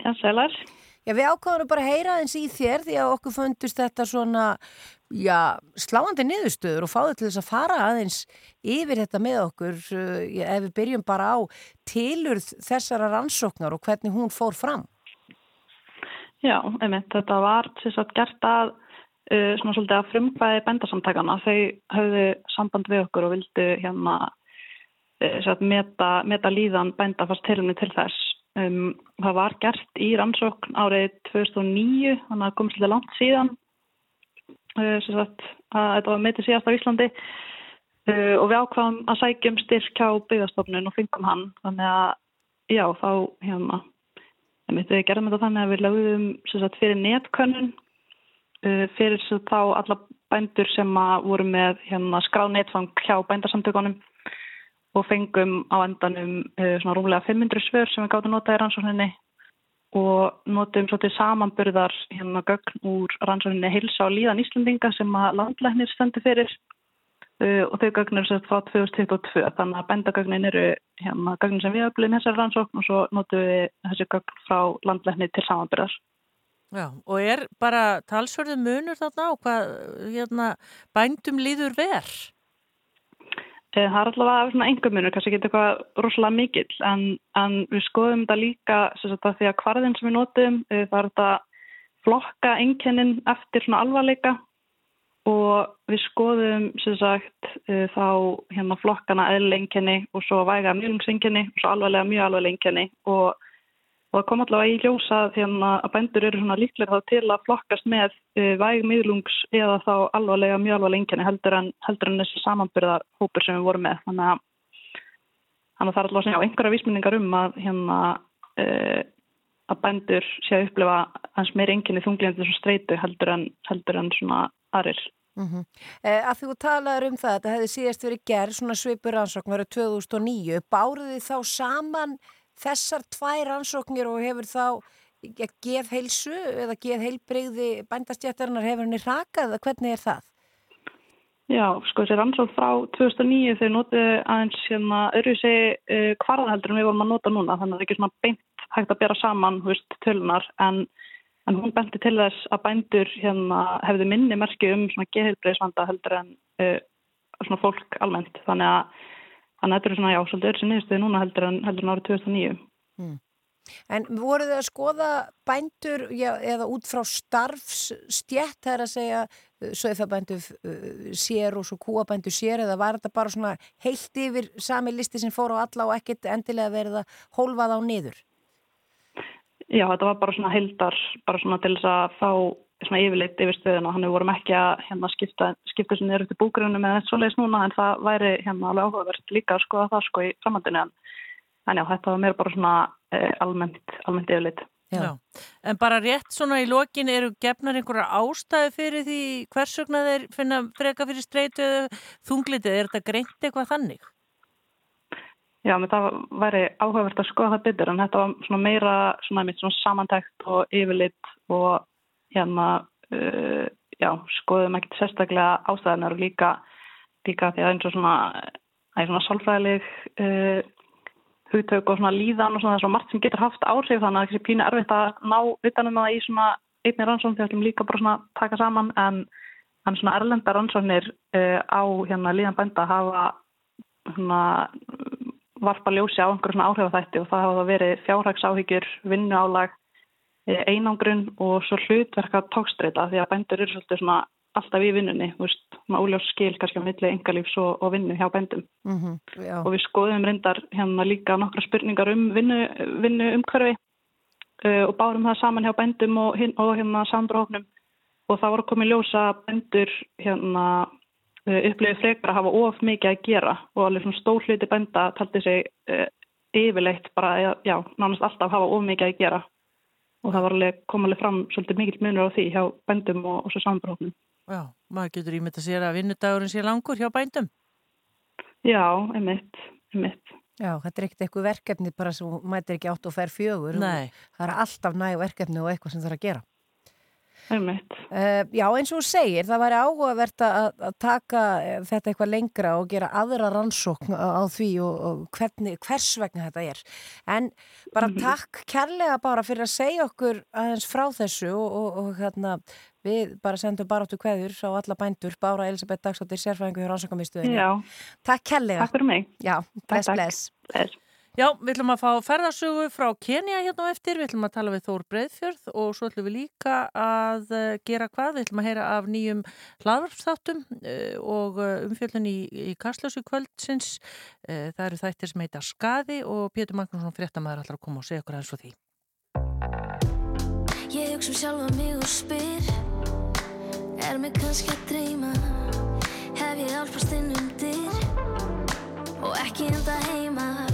Já, sælar. Já, við ákváðum bara að heyra eins í þér því að okkur fundust þetta svona, já, sláandi niðurstöður og fáðu til þess að fara aðeins yfir þetta með okkur uh, ef við byrjum bara á tilurð þessara rannsóknar og hvernig hún fór fram. Já, einmitt, þetta var sagt gert að uh, svona svolítið að frumkvæði bændasamtakana. Þau höfðu samband við okkur og vildu hérna uh, meta, meta líðan bænda fast tilumni til þess. Um, það var gert í rannsókn árið 2009, þannig að komið svolítið langt síðan sagt að þetta var metið síðast á Íslandi. Uh, og við ákvaðum að sækjum styrk á byggastofnun og fengum hann. Þannig að já, þá hérna við gerðum þetta þannig að við lögðum sagt, fyrir netkönnun uh, fyrir þá alla bændur sem voru með hérna, skráð netfang hjá bændarsamtökunum og fengum á endanum uh, svona rúmlega 500 svör sem við gáttum nota í rannsókninni og notum svo til samanburðar hérna gögn úr rannsókninni heilsa og líðan Íslandinga sem að landlæknir stendur fyrir uh, og þau gögn eru sett frá 2022 þannig að bændagögnin eru hérna gögnin sem við öflum þessar rannsókn og svo notum við þessi gögn frá landlækni til samanburðar. Já, og er bara talsverðu munur þarna á hvað hérna, bændum líður verð? Það er allavega svona engum munur, kannski ekki eitthvað rosalega mikill, en, en við skoðum þetta líka sagt, því að hvarðin sem við notum, það er þetta flokka einkennin eftir svona alvarleika. Og við skoðum sagt, þá hérna flokkana eðlengjenni og svo væga mjölungsengjenni og svo alvarlega mjög alvarlega engjenni og Og það kom allavega í ljósa því að bændur eru svona líklega þá til að flokkast með væg miðlungs eða þá alvarlega mjög alvarlega enginni heldur heldur en þessi samanbyrðar hópur sem við vorum með. Þannig að, þannig að það er allavega svona einhverja vísmyndingar um að, hérna, uh, að bændur sé að upplifa hans meir enginni þunglindi þessu streitu heldur en, heldur en svona aðrir. Mm -hmm. eh, að þú talaður um það, þetta hefði síðast verið gerð, svona svipur rannsókn verið 2009, báruði þá saman þessar tvær rannsóknir og hefur þá geð heilsu eða geð heilbreyði bændastjættarinnar hefur henni rakað hvernig er það? Já, sko þessi rannsókn frá 2009 þau notuðu aðeins hérna öru segi uh, hvarðaheldur en við vorum að nota núna þannig að það er ekki svona beint hægt að bera saman veist, tölunar en, en hún benti til þess að bændur hérna hefði minni merki um svona geðheilbreyðsvanda heldur en uh, svona fólk almennt þannig að Þannig að þetta er svona, já, svolítið öll sem niðurstöði núna heldur en, heldur en árið 2009. Mm. En voru þið að skoða bændur já, eða út frá starfsstjætt, það er að segja, sögðabændur uh, sér og svo kúabændur sér, eða var þetta bara svona heilt yfir sami listi sem fór á alla og ekkert endilega verið að hólfa þá niður? Já, þetta var bara svona heildar, bara svona til þess að fá svona yfirleitt yfir stöðuna, hann við vorum ekki að hérna, skipta, skipta sem er út í búgrunum eða eitthvað svoleiðis núna en það væri hérna alveg áhugavert líka að skoða það sko í framhaldinu en, já, þetta var mér bara svona eh, almennt, almennt yfirleitt. Já. já, en bara rétt svona í lokin eru gefnar einhverja ástæði fyrir því hversugna þeir finna freka fyrir streitu eða þunglitið, er þetta greint eitthvað þannig? já, menn það væri áhugavert að skoða það betur en þetta var svona meira svona, svona samantækt og yfirlit og hérna uh, já, skoðum ekkert sérstaklega ástæðanar og líka líka því að eins og svona það er svona sálfræðileg uh, hugtök og svona líðan og svona það er svona margt sem getur haft áhrif þannig að það er pínu erfitt að ná utanum það í svona einni rannsókn þegar við ætlum líka bara svona að taka saman en, en svona erlenda rannsóknir uh, á hérna líðan bænda hafa svona varpa ljósi á einhverjum svona áhrifaþætti og það hafa verið fjárhagsáhyggjur, vinnuálag, einangrun og svo hlutverka tókstreita því að bændur eru svolítið svona alltaf í vinnunni, þú veist, svona óljós skil kannski á milli engalífs og, og vinnu hjá bændum. Mm -hmm. Og við skoðum reyndar hérna líka nokkra spurningar um vinnu, vinnu umhverfi uh, og bárum það saman hjá bændum og, og hérna sambróknum og það var komið ljósa bændur hérna uh, upplifið frekar að hafa of mikið að gera og alveg svona stór hluti bænda taldi sig uh, yfirleitt bara, já, nánast alltaf hafa of mikið að gera og það var alveg komalega fram svolítið mikill munur á því hjá bændum og, og svo sambróknum. Já, maður getur ímynd að sér að vinnudagurinn sé langur hjá bændum. Já, einmitt, einmitt. Já, þetta er ekkert eitthvað verkefni bara sem mætir ekki átt og fær fjögur. Nei. Það er alltaf næg verkefni og eitthvað sem það er að gera. Uh, já, eins og þú segir, það væri áhugavert að, að taka eh, þetta eitthvað lengra og gera aðra rannsókn á, á því og, og hvernig, hvers vegna þetta er. En bara Mhm. takk kærlega bara fyrir að segja okkur aðeins frá þessu og, og, og hérna, við bara sendum bara áttu kveður á alla bændur, Bára Elisabeth Dagsdóttir, sérfræðingu hjá rannsóknarmiðstöðinu. Takk kærlega. Takk fyrir mig. Já, bless, takk. bless. bless. Já, við ætlum að fá ferðarsögu frá Kenya hérna á eftir, við ætlum að tala við Þór Breiðfjörð og svo ætlum við líka að uh, gera hvað, við ætlum að heyra af nýjum hlaðvarpstáttum uh, og uh, umfjöldun í, í Kastlösu kvöldsins, það eru þættir sem heita Skaði og Pétur Magnússon fréttamaður ætlar að koma og segja okkur aðeins frá því. Ég hugsa um sjálfa mig og spyr Er mig kannski að dreyma? Hef ég álpast inn um dyr Og ekki enda heima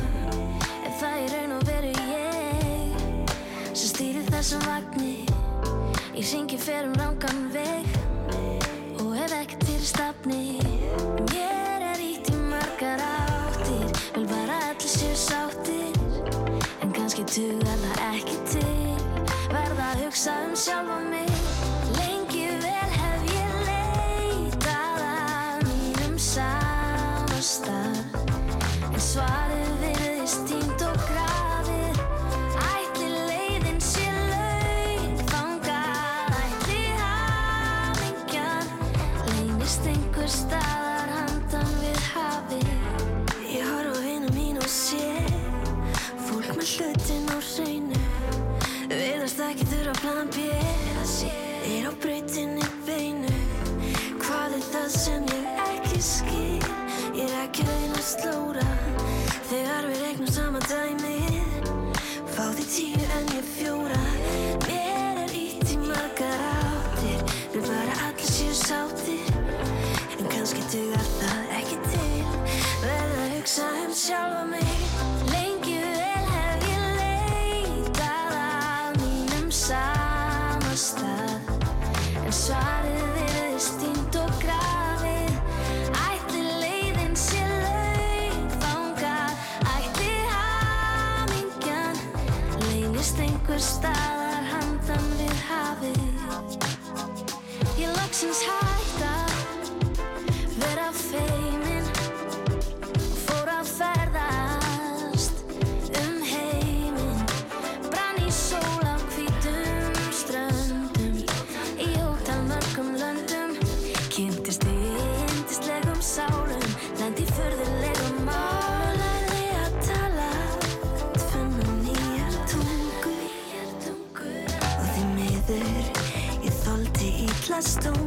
þessum vagni Ég ringi fer um rangan veg Og hef ekki til stafni. Mér er ítt í margar áttir Vil bara allir séu sáttir. En kannski tugar það ekki til Verða að hugsa um sjálfa mig. Lengi vel hef ég leitað að mínum samastað En svarið hugsa um sjálfa mig Lengi vel hef ég leitað að mínum samastað En svarið virðist tínt og grafið Ætli leiðin sé laun Þangað ætli hamingjan Leynist einhver staðar handan við hafið Ég lagsins hætta tungur og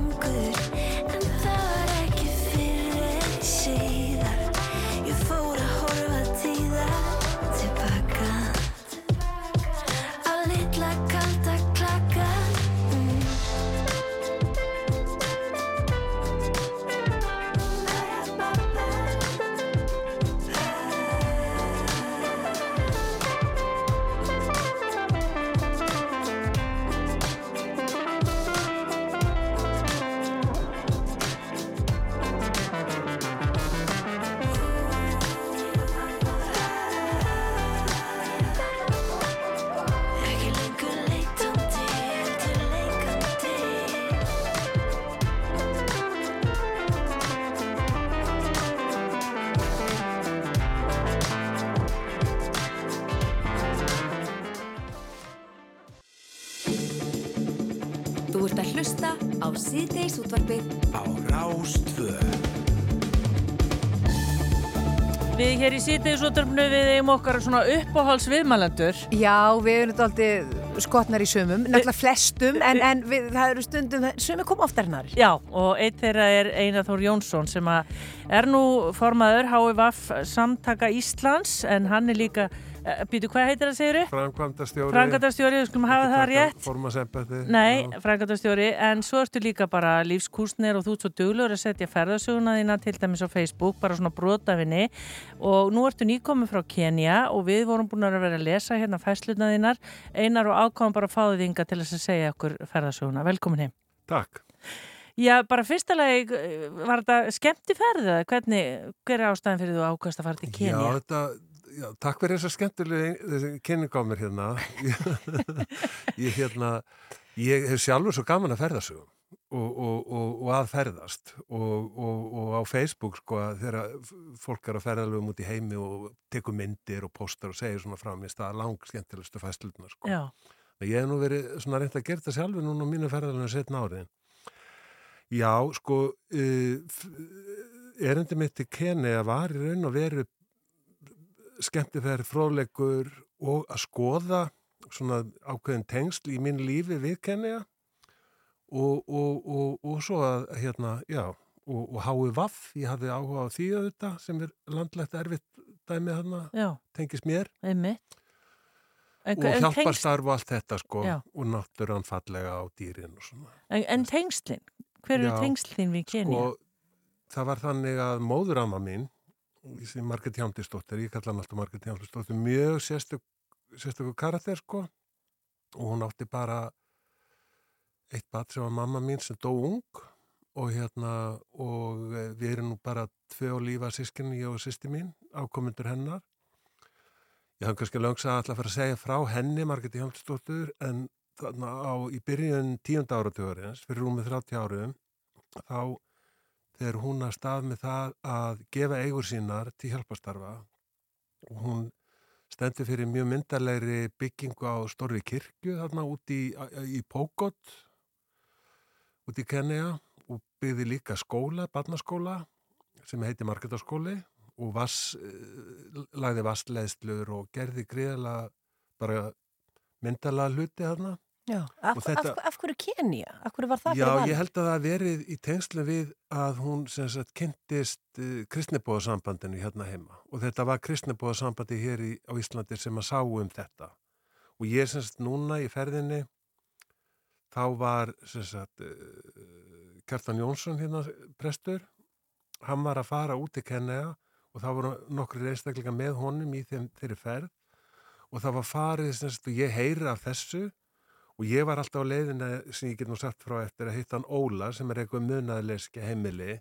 í sítiðsúttarpnu við eigum okkar svona uppáhalds viðmælendur. Já, við erum aldrei skotnar í sumum, náttúrulega flestum, en, en við, það eru stundum, sumir kom oftar en aðrir. Já, og eitt þeirra er Einar Þór Jónsson sem er nú formaður HVF Samtaka Íslands en hann er líka, býtu hvað heitir það segiru? Framkvæmdastjóri. Framkvæmdastjóri, við skulum hafa það rétt. Formasembætti. Nei, framkvæmdastjóri, en svo ertu líka bara lífskúsnir og þú ert svo duglur að setja ferðarsöguna þína til dæmis á Facebook, bara svona brotafinni og nú ertu nýkomið frá Kenya og við vorum búin að vera að lesa hérna fæsluna þínar, einar og ákváðum bara að fá þið ynga til þess að segja okkur ferðarsöguna. Velkomin heim. Takk. Já, bara fyrstulega, var þetta skemmti ferðið? Hvernig, hver er ástæðin fyrir þú ákvæmst að fara til Kenya? Já, þetta, já, takk fyrir þessa skemmtilegu kynning á mér hérna. ég, hérna, ég hef sjálfur svo gaman að ferðasögum. Og, og, og, og að ferðast og á Facebook sko þegar fólk er að ferðalögum út í heimi og tekur myndir og postar og segir svona frá mér staða lang skemmtilegustu fæslunar sko. Já. Ég hef nú verið svona reynd að gera þetta sjálfur núna á mínu ferðalögum setna áriðin. Já, sko uh, erindi mitt til Kenia var í raun og veru skemmtifæri fróðleikur og að skoða svona ákveðin tengsl í mín lífi við Kenia og, og, og, og svo að hérna, já, og hái vaff, ég hafði áhuga á því auðvitað sem er landlegt erfitt dæmið þarna, já. tengist mér Einmitt. En, og hjálparstarf og allt þetta sko já. og náttúrann fallega á dýrin og svona. En, en tengslinn? Hver eru tengslinn við Kenya? Sko, það var þannig að móðurama mín Margret Hjándisdóttir, ég kalla hann alltaf Margret Hjándisdóttir, mjög sérstöku karakter sko. Og hún átti bara eitt bat sem var mamma mín sem dó ung. Og hérna og við erum nú bara tvei og lífa sískinni, ég og sýsti mín ákomundur hennar. Ég hafði kannski löngsa að alltaf fara að segja frá henni Margret Hjándisdóttir en þarna á í byrjun tíunda áratugurins fyrir rúmið 30 árum þá þegar hún að stað með það að gefa eigur sínar til hjálpastarfa og hún stendur fyrir mjög myndarlegri byggingu á Storri kirkju þarna út í, í Pókot út í Kenya og byggði líka skóla, barnaskóla sem heiti Marketaskóli og vass, lagði vassleðslur og gerði greiðala bara myndarlega hluti þarna Já, af, þetta, af, af hverju Kenya? Af hverju var það já, fyrir valið? Já, ég held að það verið í tengslu við að hún sem sagt kynntist uh, kristnibóðasambandinu hérna heima. Og þetta var kristnibóðasambandi hér í, á Íslandi sem að sá um þetta. Og ég sem sagt núna í ferðinni þá var sem sagt uh, Kjartan Jónsson hérna prestur. Hann var að fara út í Kenya og þá voru nokkur einstaklega með honum í þeim þeirri ferð. Og það var farið sem sagt og ég heyri af þessu Og ég var alltaf á leiðina sem ég get nú sagt frá eftir að hitta hann Óla sem er eitthvað munaðilegski heimili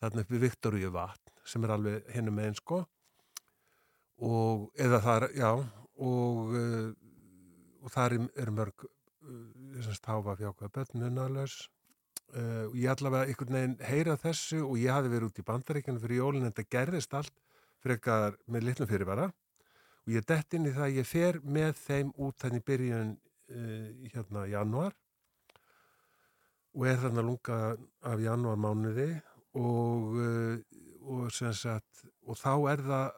þarna upp við Viktoríu vatn sem er alveg hennu með eins sko. Og eða það er, já og, uh, og það er, mörg þess að stáfa fjákvæða börn munaðilegs uh, og ég allavega einhvern veginn heyra þessu og ég hafi verið út í bandaríkjana fyrir jólinn en þetta gerðist allt frekar með litlum fyrirvara. Og ég dett inn í það að ég fer með þeim út þannig byrjun hérna januar og er þarna lunga af januar mánuði og, og, sagt, og þá er það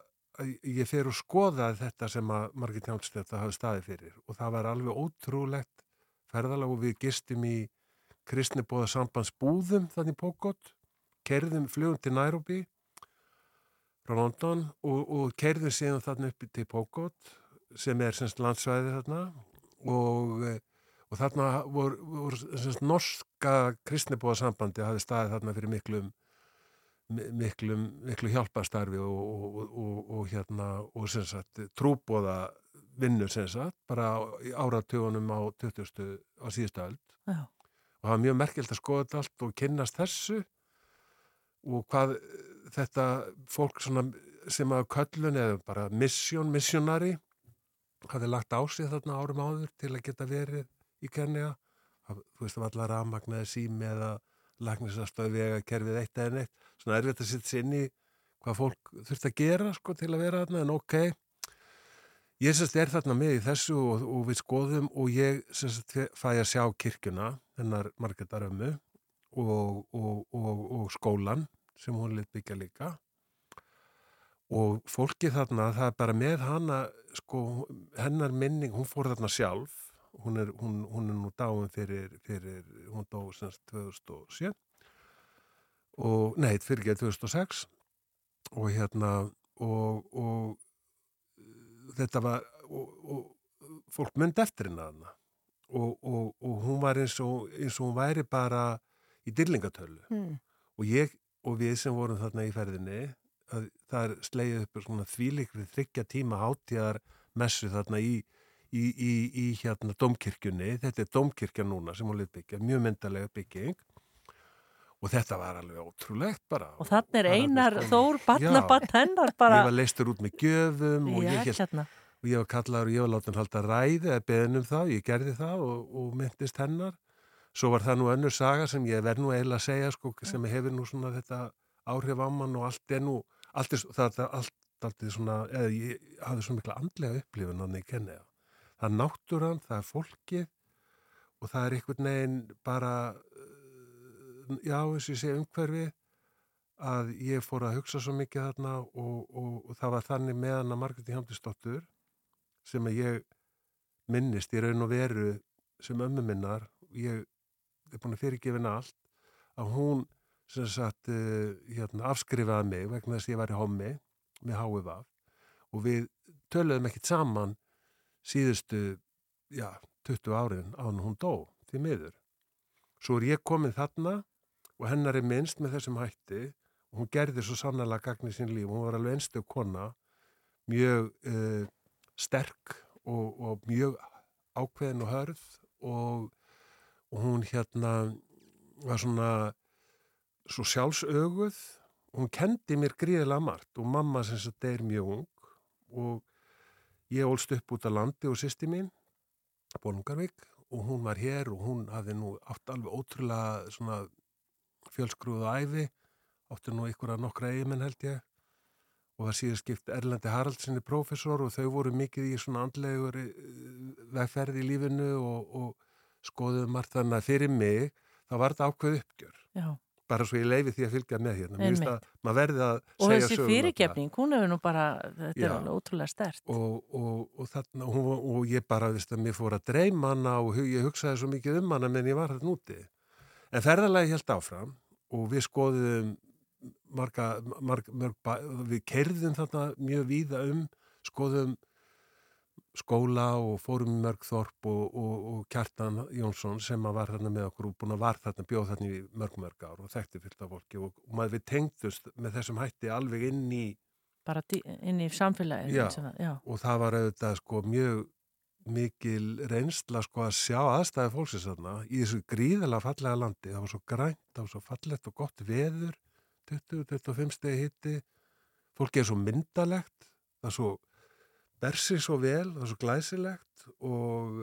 ég fer og skoða þetta sem að Margit Jánstedt hafi staði fyrir og það var alveg ótrúlegt ferðalag og við gistum í kristnibóða sambandsbúðum þannig pókot, kerðum flugum til Nairobi frá London og, og kerðum síðan þarna uppi til pókot sem er landsvæði þarna og, og þarna voru, semst, norska kristnibóðasambandi hafi staðið þarna fyrir miklum miklum, miklu hjálpastarfi og, og, og hérna og sem sagt trúbóða vinnu sem sagt, bara í áratugunum á 20. á síðustu Já. og það var mjög merkjöld að skoða þetta allt og kynnast þessu og hvað þetta fólk sem að köllun eða bara mission, missionari hafði lagt á sig þarna árum áður til að geta verið í Kenya þú veist það var allar aðmagnaði sími eða lagnisastöðu vega kerfið eitt eða neitt svona erfitt að inn í hvað fólk þurft að gera sko til að vera þarna en ok. Ég sérst er þarna með í þessu og, og við skoðum og ég sérst fæ að sjá kirkuna hennar Margreðar ömmu og, og, og, og skólan sem hún lit byggja líka. Og fólki þarna, það er bara með hana sko, hennar minning, hún fór þarna sjálf. Hún er, hún, hún er nú dáin fyrir, fyrir hún dó semst 2007 og, nei, fyrir ekki 2006 og hérna og, og þetta var og, og fólk myndi eftir hennar og hún var eins og eins og hún væri bara í dyrlingatölu Mm. og ég og við sem vorum þarna í ferðinni að það er slegið upp svona þvílikri þryggja tíma hátíðar messu þarna í, í, í, í hérna domkirkjunni, þetta er domkirkja núna sem hún lit byggja, mjög myndalega bygging og þetta var alveg ótrúlegt bara. Og þannig er einar Þór, barna, Já. barn hennar bara. Ég var leistur út með gjöfum og ég, hélt, hérna. og ég var kallaður og ég var látið halda ræði eða beðin um það, ég gerði það og, og myndist hennar. Svo var það nú önnur saga sem ég verð nú eiginlega að segja sko, sem hefur nú svona þetta áhrif á mann og allt er nú, allt er, það er allt, allt er svona, eða ég hafði svona mikla andlega upplifun hann í kenni það. Það er náttúran, það er fólkið og það er einhvern veginn bara, uh, já, eins og ég segi umhverfið að ég fór að hugsa svo mikið þarna og, og, og það var þannig með hana Margréti Hamdisdóttur sem að ég minnist í raun og veru sem ömmu minnar ég er búin að fyrirgefina allt að hún sem sagt uh, hérna, afskrifaði mig vegna þess að ég var í hommi með HIV og við töluðum ekkit saman síðustu já, 20 árin án hún dó því miður. Svo er ég komin þarna og hennar er minnst með þessum hætti og hún gerði svo sannlega gagnið sín líf. Hún var alveg einstu kona, mjög uh, sterk og, og mjög ákveðin og hörð og, og hún hérna var svona svo sjálfsöguð og hún kendi mér gríðilega margt og mamma sem sagt er mjög ung og ég ólst upp út á landi og sýsti mín Bólungarvík og hún var hér og hún hafði nú átt alveg ótrúlega svona fjölsgrúðu æfi, átti nú ykkur að nokkra eigimenn held ég og var síðan skipt Erlendi Haraldsinni prófessor og þau voru mikið í svona andlegur eh, vegferð í lífinu og, og skoðuðu margt þannig að fyrir mig þá var þetta ákveð uppgjör. Já. Bara svo ég leifi því að fylgja með hérna. Mér finnst að maður verði að Og segja þessi söguna fyrirgefning, hún hefur nú bara, þetta er Já. alveg ótrúlega stert. og, og, og, þarna, og, hún- og ég bara, veist að mér fór að dreyma hana og ég hugsaði svo mikið um hana menn ég var þarna úti. En ferðalagi held áfram og við skoðum marga, marg, mörg, bæ- við kerðum þarna mjög víða um, skoðum skóla og fórum í mörg þorp og, og, og Kjartan Jónsson sem var þarna með okkur og búin að var þarna bjóð þarna í mörg mörg ár og þekkti fyllt af fólki og, og maður við tengdust með þessum hætti alveg inn í Bara inn í samfélagið. Já, já. og það var auðvitað sko mjög mikil reynsla sko að sjá aðstæði fólksins þarna í þessu gríðalega fallega landi, það var svo grænt, það var svo fallegt og gott veður 20-25 stegi hitti fólki er svo myndalegt það er svo bersi svo vel, það er svo glæsilegt og,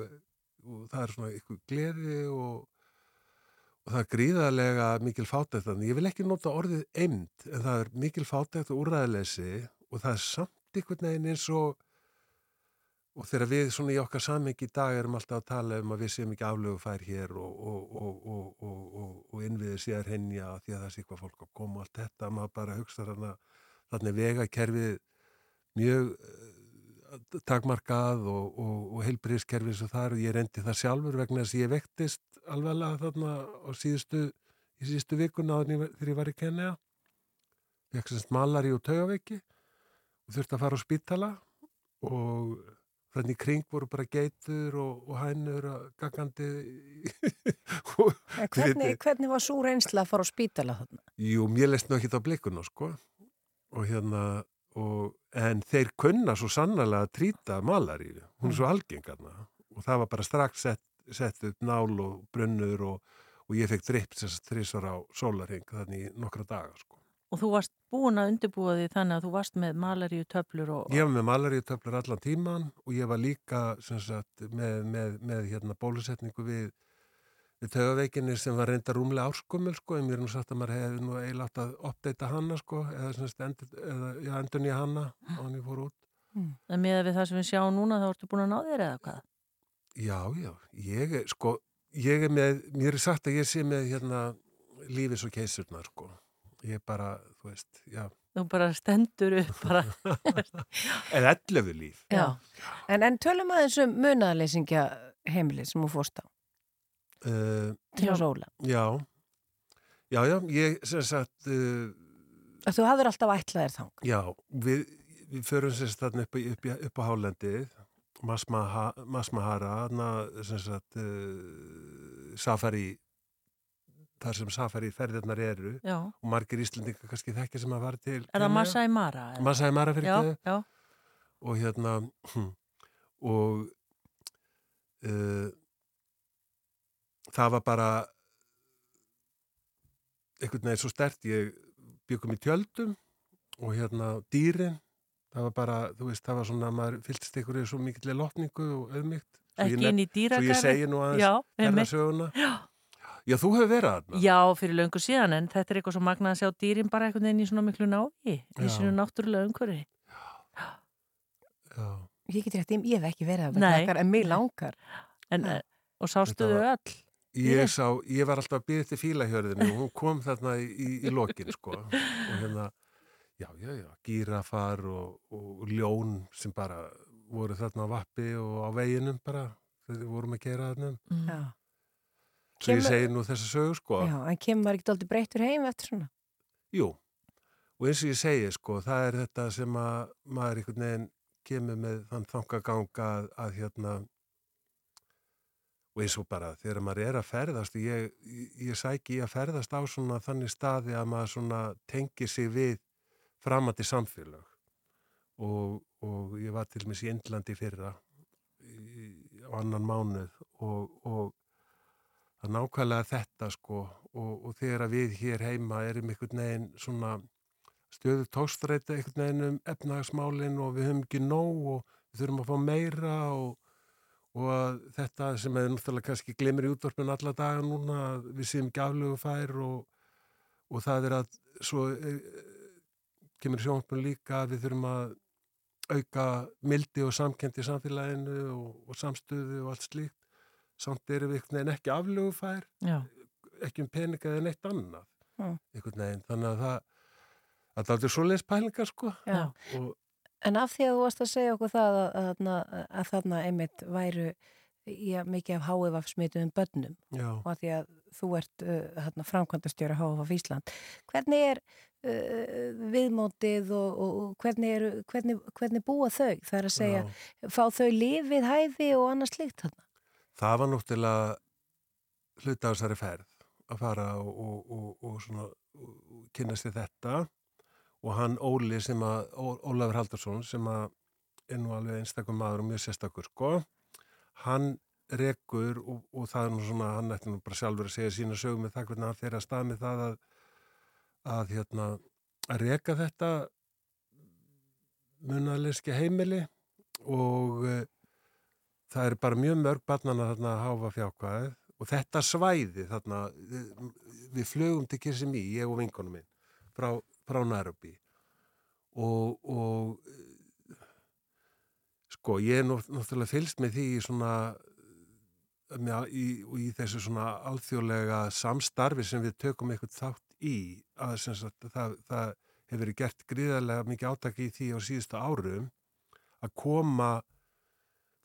og það er svona ykkur gleði og, og það er gríðarlega mikil fátækt þannig, ég vil ekki nota orðið eimd en það er mikil fátækt og úræðileysi og það er samt einhvern veginn eins og og þegar við svona í okkar samhengi í dag erum alltaf að tala um að við séum ekki aflögu fær hér og, og, innviðir sér henja því að það sé hvað fólk að koma og allt þetta, maður bara hugsa þarna þannig vegakerfið mjög takmarkað og, og, og heilbriðskerfið eins og það er og ég reyndi það sjálfur vegna þess að ég vektist alveglega þarna á síðustu í síðustu vikuna ég- þegar ég var í Kenya fekk semst malari og taugaveiki og þurfti að fara á spítala og þannig í kring voru bara geitur og, og hænur að gangandi Hvernig, hvernig var svo reynsla að fara á spítala þarna? Jú, mér leist nú ekki á blikuna sko. Og hérna og, en þeir kunna svo sannlega að trýta malaríu, hún er svo algengarna og það var bara strax sett, sett upp nál og brunnur og, og ég fekk dripp þess að þrísar á sólarhing þannig nokkra daga sko. Og þú varst búin að undirbúa því þannig að þú varst með malaríu töflur og... Ég var með malaríu töflur allan tíman og ég var líka sagt, með, með, með hérna, bólusetningu við, við tögaveikinni sem var reynda rúmlega árskumul sko, en mér er nú sagt að maður hefði nú eiginlega átt að uppdeita hana sko, eða, sem sagt, endur, eða já, endur nýja hana á hann ég fór út. En með við það sem við sjáum núna þá ertu búin að ná þér eða hvað? Já, já, ég er sko, ég er með, mér er sagt að ég sé með hérna lífið svo keisurnar sko. Ég bara, þú veist, já. Þú bara stendur upp bara. Eða ellefu líf. Já. En, en tölum aðeins um munaðleysingja heimilið sem þú fórst á. Uh, Til að sóla. Já, já, já, ég sem sagt... Uh, Að þú hafður alltaf ætlaðir þang. Já, við, við förum sem sagt þarna upp, upp, upp á hálendið, Masmaha- Masmahara, þarna sem sagt uh, safari, þar sem safari ferðirnar eru Já. og margir íslendingar kannski þekkja sem að fara til Er það Masai Mara? Masai Mara fyrir já. og hérna og uh, það var bara einhvern veginn svo stert ég byggum í tjöldum og hérna dýrin það var bara, þú veist, það var svona maður fylgst ykkur í svo mikill lotningu og auðmygt Svo Ekki nef- inn í Svo dýragarði? ég segi nú aðeins Já, ferðasöguna Já. Já, þú hefur verið þarna Já, fyrir löngu síðan, en þetta er eitthvað svo magnað að sjá dýrin bara einhvern veginn í svona miklu návi, í Já. sínu náttúrulega umhverfi. Já. Ég get rétt, ég ég hef ekki verið krakkar, en mig langar. En, eh, og sástu Þetta þau var- öll? Ég sá, ég var alltaf að byrja til fílahjörðinu og hún kom þarna í, í, í lokin sko og hérna, já, já, já, gírafar og, og ljón sem bara voru þarna á vappi og á veginum bara, þegar við vorum að gera þarna um. Já. Svo ég segi nú þessa sögu sko, Já, en kemur maður ekki aldrei breyttur heim eftir svona? jú, og eins og ég segi sko, það er þetta sem að maður einhvern veginn kemur með þann þangaganga að, að hérna, og eins og bara þegar maður er að ferðast ég, ég, sæki í að ferðast á svona þannig staði að maður tengir sig við framandi samfélag og, og ég var til mis í Indlandi fyrra í, á annan mánuð og, og það er nákvæmlega þetta sko og, og þegar við hér heima erum einhvern veginn svona stöðu tókstreita einhvern veginn um efnahagsmálin og við höfum ekki nóg og við þurfum að fá meira og og þetta sem er náttúrulega kannski glemir í útvarpinu alla daga núna við séum ekki aflögu fær og, og það er að svo e, kemur sjónvarpinu líka að við þurfum að auka mildi og samkendi í samfélaginu og, og samstöðu og allt slíkt samt erum við einhvern veginn ekki aflögu fær Já. ekki um peninga eða neitt annað Mm. einhvern veginn, þannig að það að það er svoleiðis pælingar sko Já. og En af því að þú varst að segja okkur það að, að, að, að þarna einmitt væru já, mikið af HFF smituðum börnum Já. og að því að þú ert uh, framkvæmdastjóra HFF Ísland. Hvernig er uh, viðmótið og, og, hvernig, er, hvernig, hvernig búa þau? Það er að segja, fá þau lifið hæði og annars slíkt þarna? það var náttúrulega hluta á þessari ferð að fara og, og, og, kynast þið þetta og hann Óli sem að Ólafur Haldarsson sem að er nú alveg einstakum maður og mjög sérstakur sko hann rekur og, og það er nú svona hann ætti nú bara sjálfur að segja sína sögum með það hvernig hann fer að stað með það að að hérna að reka þetta munaðleyski heimili og uh, það eru bara mjög mörg barnana þarna að háfa fjákvæðið og þetta svæði þarna, við, við flögum til Kirsimi, ég og vinkonum minn, frá, frá Nairobi og, og eh, sko, ég er náttúrulega fylgst með því svona með, í, í þessu svona alþjóðlega samstarfi sem við tökum eitthvað þátt í að sagt, það, það hefur verið gert gríðarlega mikið átaki í því á síðustu árum að koma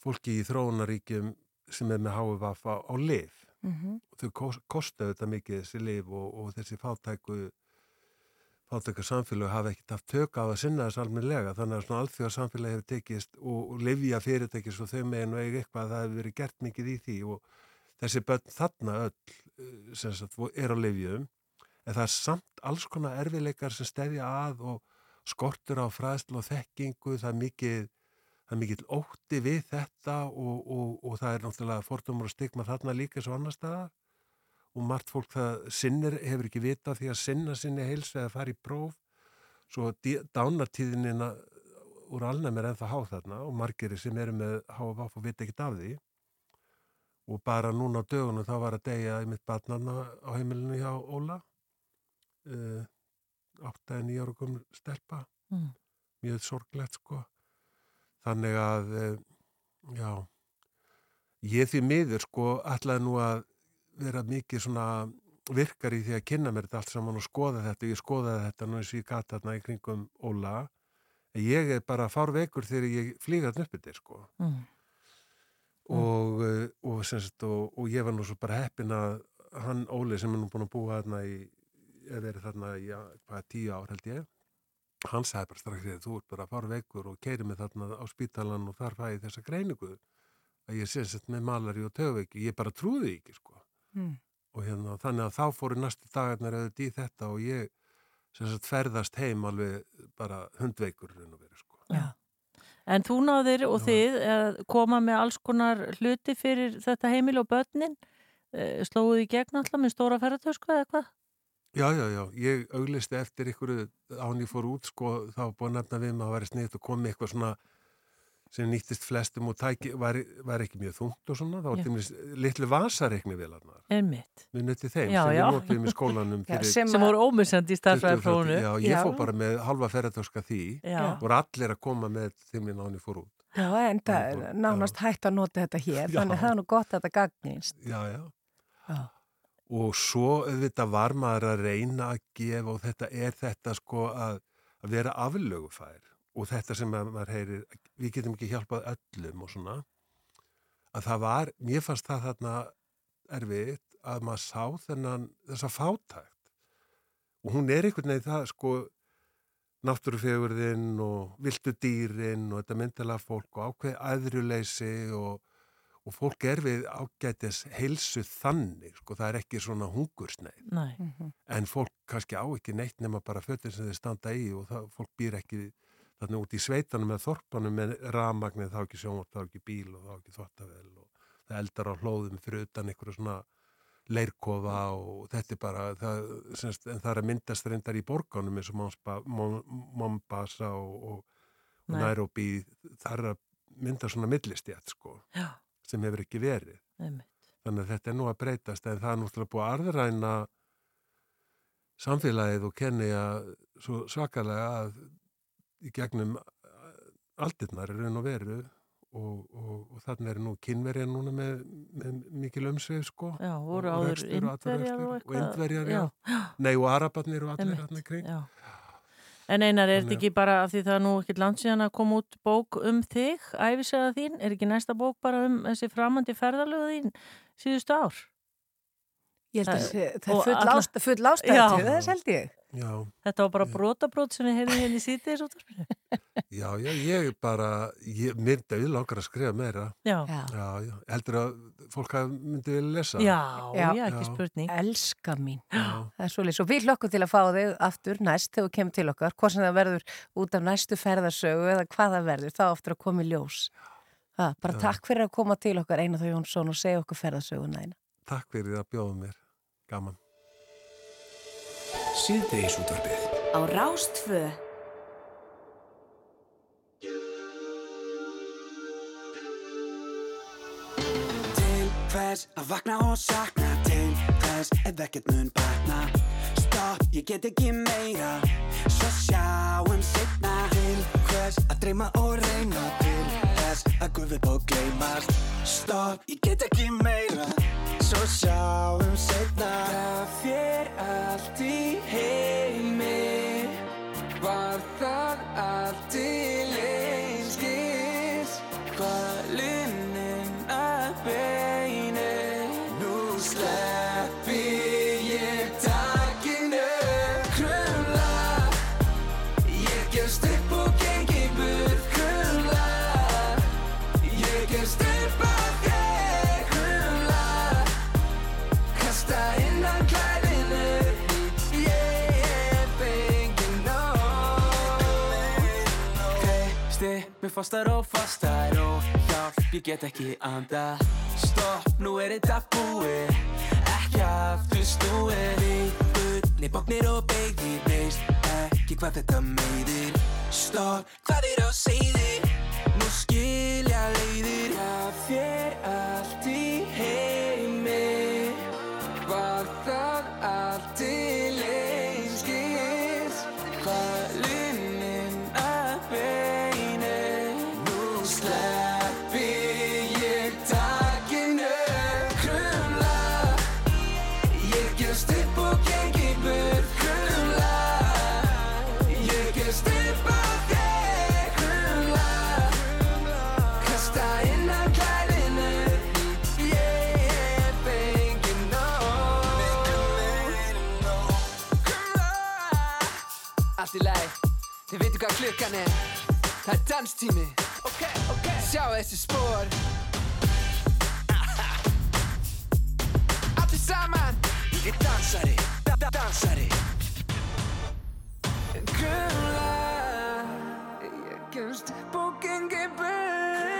fólki í þróunaríkjum sem er með HVF á, lif Mhm. og þau kos- kosta þetta mikið þessi lif og, og þessi fátæku fátæku samfélag hafa ekkert haft tök á að sinna þess almennilega. Þannig að svona alþjóða samfélag hefur tekist og, lifja fyrirtækis og þau megin og eiga eitthvað það hefur verið gert mikið í því og þessi börn þarna öll eh, sagt, er á lifjum en það er samt alls konar erfileikar sem stefja að og skortur á fræðslu og þekkingu það er mikið það er mikill ótti við þetta og, og, og það er náttúrulega fordumur og stigma þarna líka svo annar staðar og margt fólk það sinnir hefur ekki vita því að sinna sinni heilsu eða fara í próf. Svo dánartíðinina úr alnæmi er ennþá háð þarna og margir sem eru með HFF og vita ekkert af því. Og bara núna á dögunum þá var að deyja í mitt barnarna á heimilinu hjá Óla uh, 8-9 ára komur stelpa. Mm. mjög sorglegt sko. Þannig að eh, já. Ég því miður sko ætlaði nú að vera mikið svona virkar í því að kynna mér þetta allt saman og skoða þetta. Ég skoðaði þetta nú eins og ég gata þarna í kringum Óla. Ég er bara fárveikur þegar ég flýga þarna upp þetta, sko. Mm. Og, eh, og, sagt, og, og ég var nú svo bara heppin að hann Óli sem er nú búin að búa þarna í, eða verið þarna í, já, hvað, tíu ár held ég. Hann sagði bara strax þegar þú ert bara fárveikur og keiri mig þarna á spítalan og þar fæði þessa greiningu að ég sé sett með malari og töfveiki. Ég bara trúði því ekki, sko Mm. og hérna, þannig að þá fóru næstu dagarnar auðvitað í þetta og ég sem sagt ferðast heim alveg bara hundveikur verið sko. Já. En þú náðir og þið að koma með alls konar hluti fyrir þetta heimil og börnin slóðuð í gegn alltaf með stóra ferðartösku eða hvað? Já, já, já, ég auglisti eftir ykkur án ég fór út sko, þá að nefna við maður að væri sniðt og komi eitthvað svona sem nýttist flestum og tæki, var, var ekki mjög þungt og svona, þá var til litlu vasareikni vélarnar. Einmitt. Við nötti þeim Já, sem já. við notum í skólanum Já, fyrir sem Sem voru ómissandi í 20, starfræðarprófunu. Já, ég Já. fór bara með halva ferðartöska því, Já. voru allir að koma með þeim án ég fór út. Já, en það er nánast hægt að nota þetta hér, Já. þannig að það er nú gott að þetta gagnist. Já, já. Já. Og svo auðvitað var maður að reyna að gefa og þetta er þetta sko að, að vera aflögufær og þetta sem að maður heyrir, við getum ekki hjálpað öllum og svona, að það var, mér fannst það þarna erfitt að maður sá þennan, þessa fátækt. Og hún er einhvern veginn það sko náttúrufegurðinn og viltu dýrin og þetta myndilega fólk og ákveð aðrjuleysi og, og fólk er við ágætis heilsu þannig, sko, það er ekki svona hungursneið, Nei. en fólk kannski á ekki neitt nema bara fötin sem þeir standa í og það, fólk býr ekki þarna út í sveitanum með þorpanum með ramagnið, þá ekki sjónvart, þá ekki bíl og þá ekki þvottavel og það eldar á hlóðum fyrir utan einhverju svona leirkofa og þetta er bara það, semst, en það er að myndast reyndar í borganum eins og Mombasa og, og, Nei. Nairobi það er að mynda svona millistjætt sko, Já, sem hefur ekki verið einmitt. þannig að þetta er nú að breytast en það er náttúrulega búið að arðræna samfélagið og kenni að svo svakalega að í gegnum aldirnar er raun og veru og, og, og þannig er nú kynverja núna með, með mikil umsveif sko Já, voru og áður indverjar og indverjar, já. Já. Nei, og arabarnir og allir í kring. Já. En einar, er þetta ekki bara af því það er nú ekkert langt síðan að koma út bók um þig, æfisaða þín, er ekki næsta bók bara um þessi framandi ferðalögu þín síðustu ár? Ég held að Það- er full alla- ást- full ástæð Já. til þess held ég. Já, Þetta var bara brotabrót sem við heyrðum hérna í síðdeis útvarpinu. já, já, ég bara, ég myndi að langar að skrifa meira. Já. Já. Já, heldur að fólk hafi myndi vilja lesa. Já, já, Já. ekki spurning. Elska mín. Já. Það er svolítið. Svo við hlökkum til að fá þig aftur næst þegar þú kemur til okkar. Hvað sem það verður út af næstu ferðarsögu eða hvað það verður. Það oftur að koma í ljós. Ha, bara Já. takk fyrir að koma til okkar Einar Þó Jónsson og segja okkur ferðarsöguna eina. Takk fyrir að bjóða mér. Gaman. Síðdegisútvarpið. Á Rástfö Til hvers að vakna og sakna? Til hvers ef ekkert mun batna? Stopp, ég get ekki meira. Svo sjáum setna Til hvers að dreyma og reyna? Til hvers að gufi bók gleymast? Stopp, ég get ekki meira Svo sjáum setna Það fyrir allt í heimi. Var það allt til einskis Hvað linnin að beini mér fastar og fastar og hjálp, ég get ekki anda Stopp, nú er þetta búið, ekki aftur snúið gullni bóknir og beigðir, veist ekki hvað þetta meiðir. Stopp, hvað er á seiðir, nú skilja leiðir. Það fyrir allt í heimi. Var það allt klukkan er Það er danstími. Ok, ok. Sjá þessi spór Allir saman. Ég er dansari da da Dansari. Kula Ég kemst bókengi burtu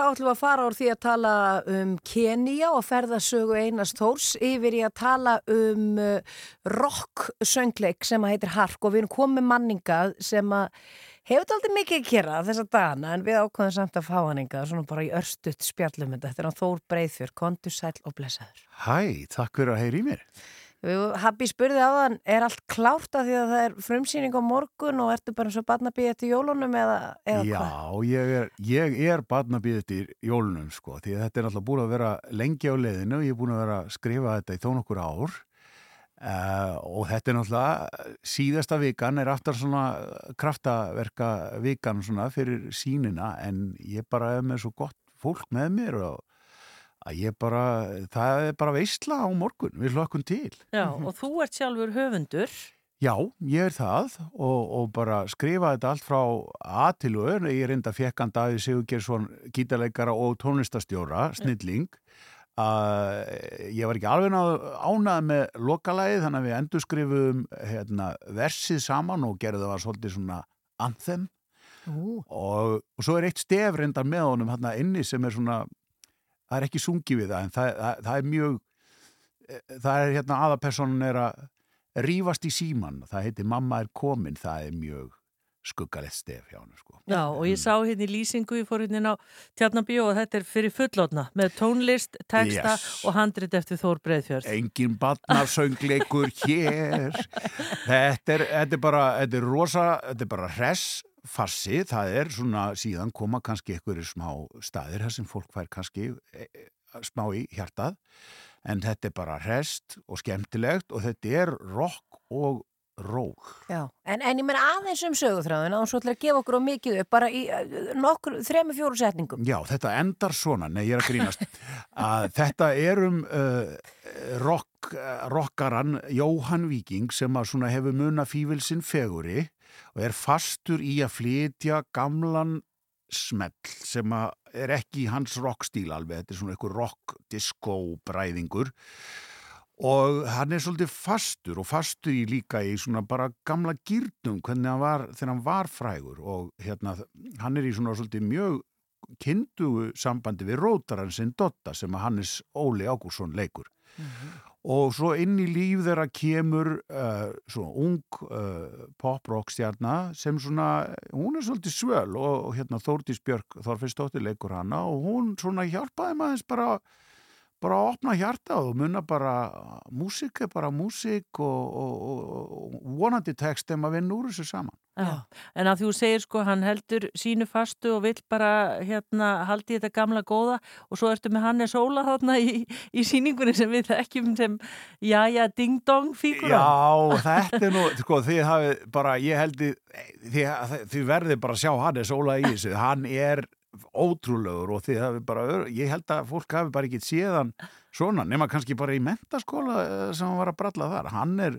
þá ætlum við að fara úr því að tala um Kenia og ferðasögu Einars Tórs yfir í að tala um uh, rock-söngleik sem að heitir Hark og við erum komið manningað sem að hefur þetta aldrei mikið að gera þessa dana en við ákvæðum samt að fá hann yngað svona bara í örstutt spjallum þetta er hann Þór Breiðfjörð, kontur sæl og blessaður. Hæ, takk fyrir að heyri mér. Habbi spurði á þann, er allt klárt af því að það er frumsýning á morgun og ertu bara eins og barnabíð eftir jólunum eða, eða Já, hvað? ég er, ég er barnabíð eftir jólunum sko, því að þetta er alltaf búin að vera lengi á leiðinu, ég er búin að vera að skrifa þetta í þó nokkur ár uh, og þetta er náttúrulega síðasta vikan er aftar svona kraftaverka vikan svona fyrir sínina en ég bara er með svo gott fólk með mér og að ég bara, það er bara veistla á morgun, við hlökkum til. Já, og þú ert sjálfur höfundur. Já, ég er það og, og bara skrifa þetta allt frá A til Ö, ég er enda fekkan Davíð Sigurgjersson gítarleikara og tónlistastjóra, snilling. Að ég var ekki alveg ánað með lokalæði þannig að við endurskrifuðum hérna, versið saman og gerðum það var svolítið svona anthem. Og, og svo er eitt stef reyndar með honum hérna inni sem er svona það er ekki sungið við það en það, það, það er mjög það er hérna aðapersonin er að rífast í síman það heitir Mamma er komin, það er mjög skuggalegt stef hjá hann sko. Já, og ég sá hérna í lýsingu, ég fór hérna á Tjarnabíó og þetta er fyrir fullotna með tónlist, texta Yes. og handrit eftir Þór Breiðfjörð. engin barnarsöngleikur hér þetta er, þetta er bara þetta er rosa, þetta er bara hress farsi, það er svona síðan koma kannski einhverju smá staðir þar sem fólk fær kannski e, e, smá í hjartað. En þetta er bara hrest og skemmtilegt og þetta er rock og ról Já, en, en ég meina aðeins um sögutræðuna og svo ætla að gefa okkur á mikið upp bara í uh, nokkur, þremi fjóru setningum. Já, þetta endar svona, nei ég er að grínast. Að þetta er um uh, rock, rockaran Jóhann Víking sem að svona hefur muna fívilsinn feguri og er fastur í að flytja gamlan smell sem er ekki í hans rockstíl alveg, þetta er svona einhver rock disco bræðingur. Og hann er svolítið fastur og fastur í líka í svona bara gamla gýrnum hvernig hann var þegar hann var frægur og hérna hann er í svona svolítið mjög kindugu sambandi við rótaran sinn Dotta sem að Hannes Óli Ágúrsson leikur og svo inn í líf þeirra kemur uh, svona ung uh, pop-rock stjarnar sem svona, hún er svolítið svöl og, og hérna Þórdís Björk Þorfinnsdóttir leikur hana og hún svona hjálpaði maður bara bara að opna hjarta og munna bara músík er bara músík og, og, og, vonandi text þeim að vinna úr þessu saman Já. En að þú segir sko, hann heldur sínu fastu og vill bara hérna haldi þetta gamla góða og svo ertu með Hannes Óla þarna í, í síningunni sem við þekkjum sem jaja ding dong fígura. Já, þetta er nú, sko, þið hafið bara, ég held þið, þið, verðið bara að sjá Hannes Óla í þessu, hann er ótrúlegur og þið hafið bara, ég held að fólk hafi bara ekki séðan svona, nema kannski bara í mentaskóla eh, sem hann var að bralla þar, hann er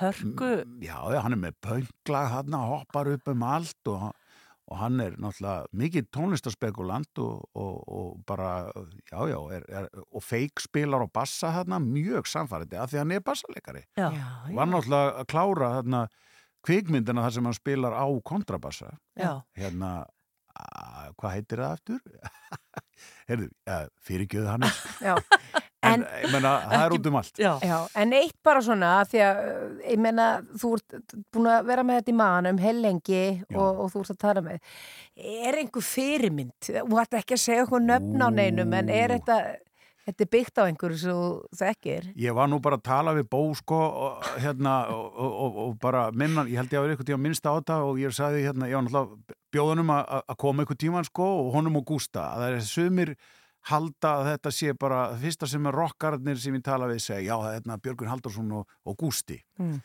Hörku. Já, já, hann er með pönglag hann hoppar upp um allt og, og hann er náttúrulega mikið tónlistaspekulant og, og, og bara, já, já, er, er, og feik spilar á bassa hann mjög samfærandi af því hann er bassaleikari. Já. Var náttúrulega að klára þarna kvikmyndina þar sem hann spilar á kontrabassa. Já. Hérna, hvað heitir það aftur? Heyrðu, uh, fyrirgjöðu hann Já. en, ég menna, það er út um allt. Já. Já, en eitt bara svona því að, ég menna, þú ert búin að vera með þetta í manum heilengi og, og þú ert að tala með. Er einhver fyrirmynd? Þú ætti ekki að segja okkur nöfn á neinum en er þetta, þetta er byggt á einhverju sem þú þekkir? Ég var nú bara að tala við Bó sko og, hérna, og, og, og, og bara minna, ég held ég að vera eitthvað tíma minnst á þetta og ég sagði hérna, ég var náttúrulega bjóðunum að að koma eitthvað tíman sko og honum og Gústa. Að það er sumir halda að þetta sé bara fyrsta sem er rockarnir sem ég tala við segja, já er hérna Björgun Haldarsson og, og Gústi. Mm.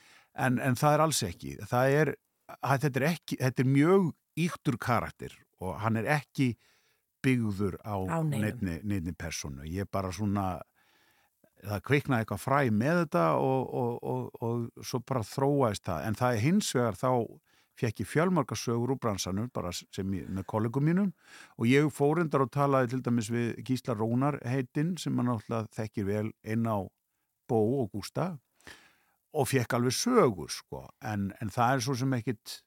en, en það er alls ekki. Það er, að, þetta, er ekki þetta er mjög íktur karakter og hann er ekki byggður á, Á neinni personu ég er bara svona það kviknaði eitthvað fræ með þetta og, og, og, og svo bara þróaðist það. En það er hins vegar þá fekk ég fjölmarkasögur úr bransanum bara sem ég, með kollegum mínum. Og ég fórundar og talaði til dæmis við Gísla Rónar heitinn sem hann náttúrulega þekkir vel inn á Bó og Gústa og fekk alveg sögur sko. En, en það er svo sem ekkit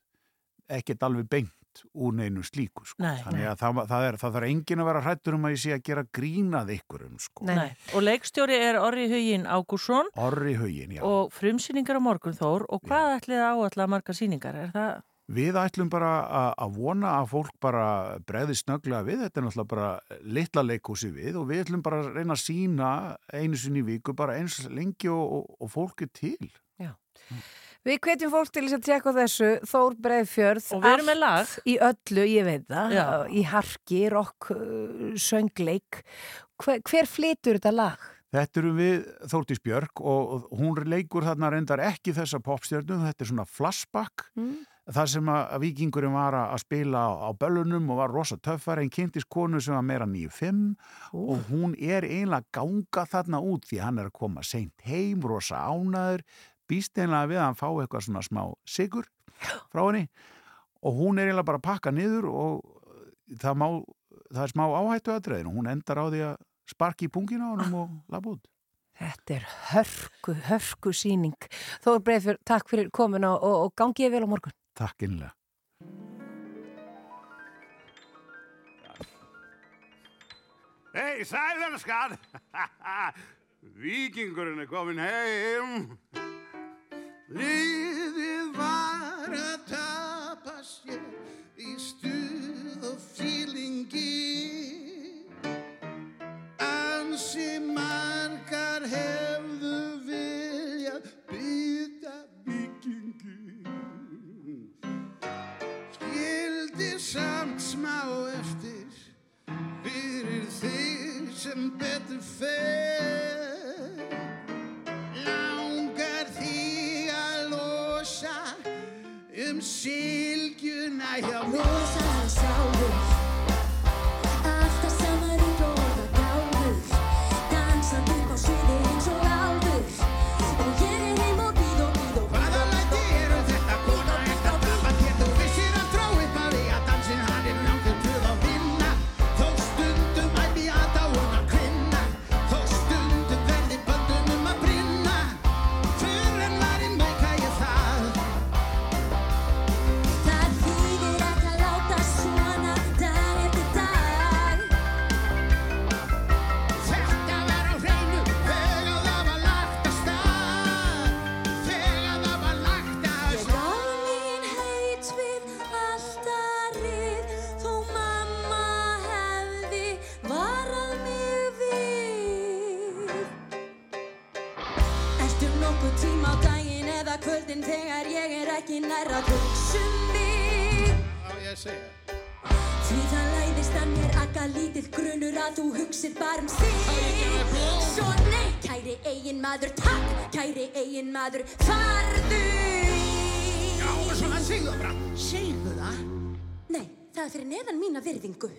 ekkit alveg beint úr neinu slíku sko. Nei, þannig nei. að það, það, er, það þarf engin að vera hrættur um að ég sé að gera grínað ykkurum sko. Nei. Og leikstjóri er Orri Hugin Ágúrsson Orri Hugin, já. og frumsýningar á morgun Þór og hvað ætlið að áætla marga sýningar? Er það? Við ætlum bara að- að vona að fólk bara bregði snöglega við, þetta er náttúrulega bara litla leikhúsi við og við ætlum bara að reyna að sína einu sinni í viku bara eins lengi og, og, og fólk er til. Já. Við hvetjum fólk til þess að tjekka þessu Þór Breiðfjörð Og við erum með lag. í öllu, ég veit það Já. í harki, rock, uh, söngleik hver, hver flytur þetta lag? Þetta eru við Þórtís Björk og, hún leikur þarna reyndar ekki þessa popstjörnum, þetta er svona flashback Mm. þar sem að, vikingurinn var að spila á, á böllunum og var rosa töffar en kynntist konu sem var meira 9-5 og hún er einlega að ganga þarna út því hann er að koma seint heim, rosa ánaður býst einlega við að hann fá eitthvað svona smá sigur frá henni og hún er einlega bara að pakka niður og það, má, það er smá áhættu aðdreðin og hún endar á því að sparki í pungina á honum og lafa út. Þetta er hörku, hörku síning Þór Breiðfjörð, takk fyrir komin og, og, gangið vel á morgun. Takk innlega Hei, sæðarskan! Víkingurinn er komin heim. Liðið var að tapa sér í stuð og fílingi. Ansi margar hefðu viljað bytta vikingi Skildi samt smá eftir fyrir þig sem betur fer sylgjuna hjá mér nær að hugsa um mig Á ég að segja? Því það læðist að mér akka lítið grunur að þú hugsið bara um þig Svo nei, kæri eigin maður, takk, kæri eigin maður, farðu Já, svona segðu bara, segðu það? Nei, það er fyrir neðan mína virðingu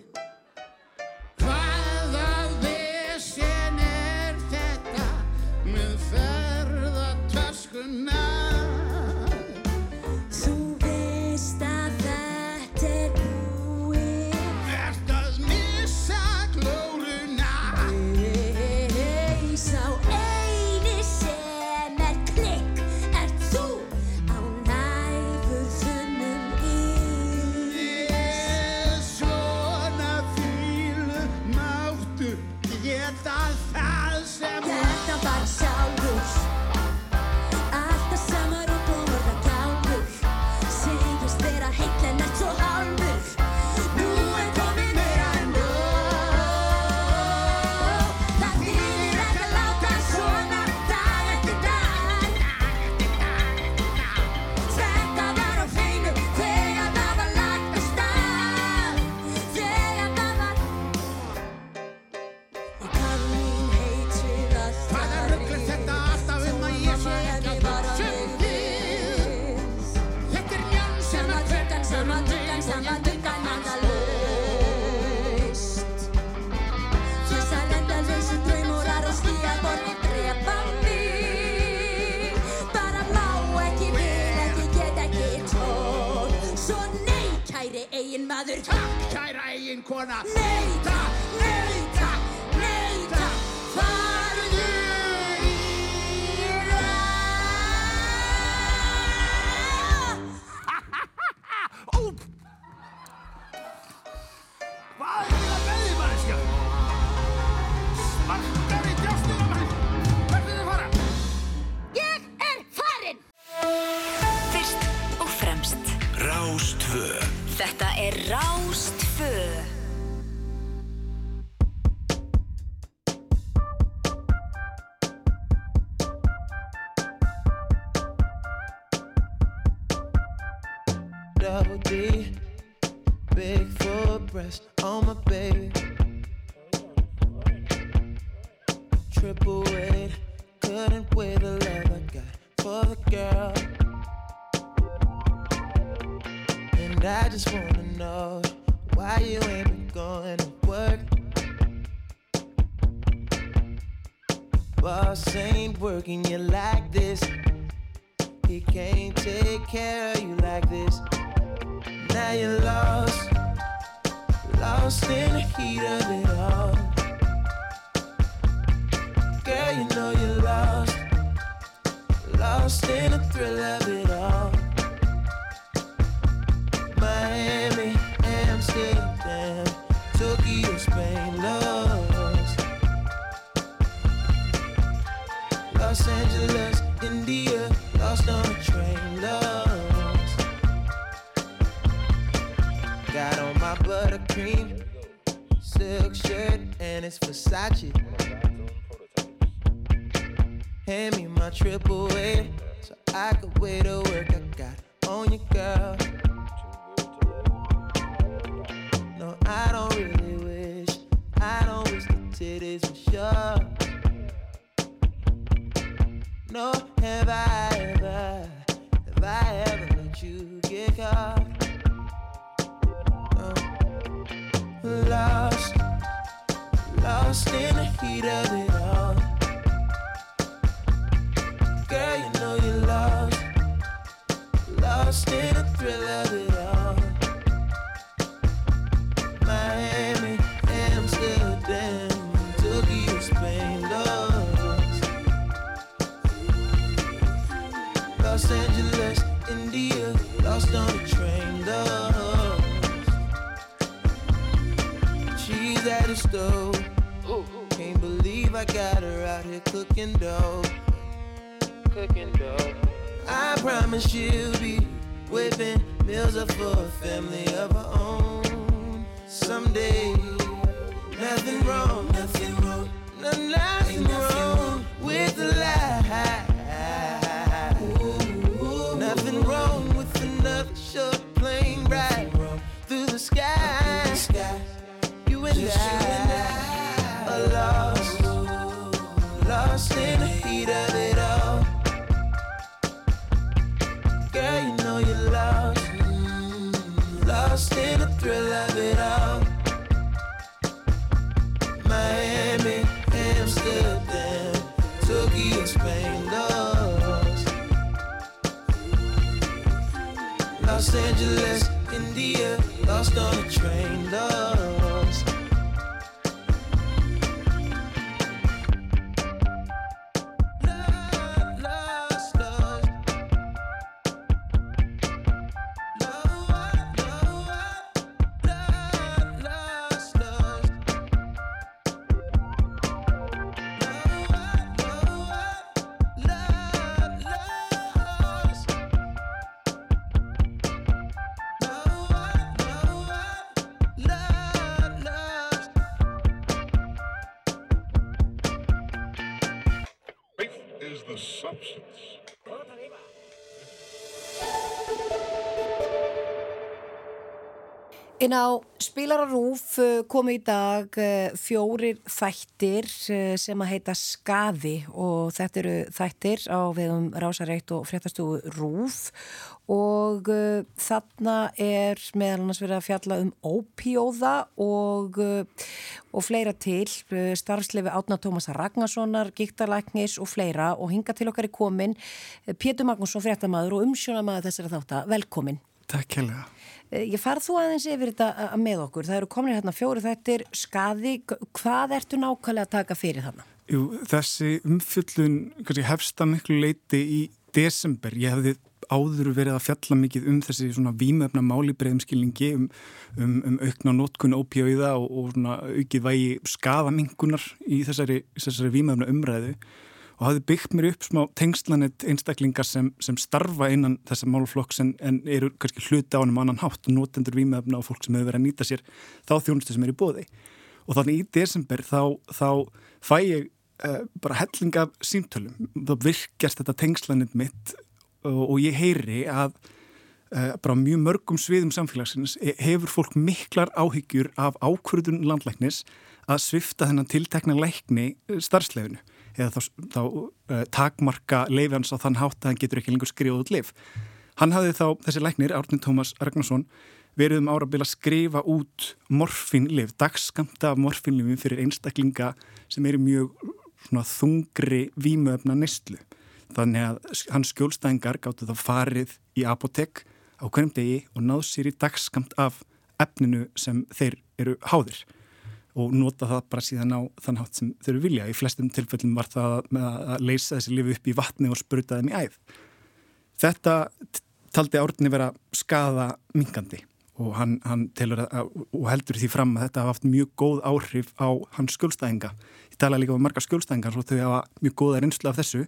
Angeles, India, lost on a train, lost. Got on my buttercream silk shirt and it's Versace. Hand me my triple A so I could weigh the work I got on you, girl. No, I don't really wish, I don't wish the titties were sure. No, have I ever, have I ever let you get caught? No. Lost, lost in the heat of it all. Girl, you know you're lost, lost in the thrill of here cooking dough. Cooking dough. I promise she'll be whipping meals up for a family of her own. Someday, nothing wrong, nothing wrong, no, nothing wrong with the lie. Nothing wrong with another short plane ride through the sky. You and I lost in the thrill of it all. Miami, Amsterdam, Tokyo, Spain, lost. Los Angeles, India, lost on a train, lost. Inn á spilararúf komu í dag eh, fjórir þættir eh, sem að heita Skaði og þetta eru þættir á vegum Rásareitt og fréttastofu Rúf og þarna er meðal annars verið að fjalla um ópíóða og, og fleira til, starfslefi Átna Tómasa Ragnarssonar, Gíktarlæknis og fleira og hinga til okkar í komin Pétur Magnússon, fréttamaður og umsjónamaður þessari þáttar, velkomin. Takk hérlega. Eh, Ég farð þú aðeins yfir þetta eh, með okkur. Það eru komin hérna fjóri þættir skaði. Hvað ertu nákvæmlega að taka fyrir þarna? Jú, þessi umfjöllun hefsta miklu leiti í desember. Ég hefði áður verið að fjalla mikið um þessi svona vímöfna máli breyðumskilningi um, um, um aukna nótkun ópíóiða og, og svona aukið vægi skaðamingunar í þessari, þessari vímöfna umræðu og hafði byggt mér upp smá tengslanett einstaklingar sem, sem starfa innan þessa málflokks en, en eru kannski hluti á hann um annan hátt og notendur vímöfna og fólk sem hefur verið að nýta sér þá þjónustu sem er í bóði og þannig í desember þá, þá fæ ég uh, bara helling af símtölum. Þá virkjast þetta tengslanett mitt og, og ég heyri að uh, bara á mjög mörgum sviðum samfélagsins he- hefur fólk miklar áhyggjur af ákvörðun landlæknis að svifta þennan tiltekna lækni starfslefinu eða þá, þá uh, takmarka leifjans á þann hátt að hann getur ekki lengur skrifað út leif. Hann hafði þá, þessi læknir, Árninn Tómas Ragnarsson, verið um árabil að skrifa út morfinlif, dagskamta af morfinlifin fyrir einstaklinga sem eru mjög svona, þungri vímuöfna neyslu. Þannig að hans skjólstæðingar gáttu þá farið í apotek á hverjum degi og náð sér í dagskamt af efninu sem þeir eru háðir og nota það bara síðan á þann hátt sem eru vilja. Í flestum tilfellum var það með að leysa þessi lifi upp í vatni og spruta þeim í æð. Þetta taldi Árni vera skada mingandi og hann, hann að, og heldur því fram að þetta hafa haft mjög góð áhrif á hans skjólstæðinga. Ég tala líka um marga skjólstæðingar og þau hafa mjög góða reynslu af þessu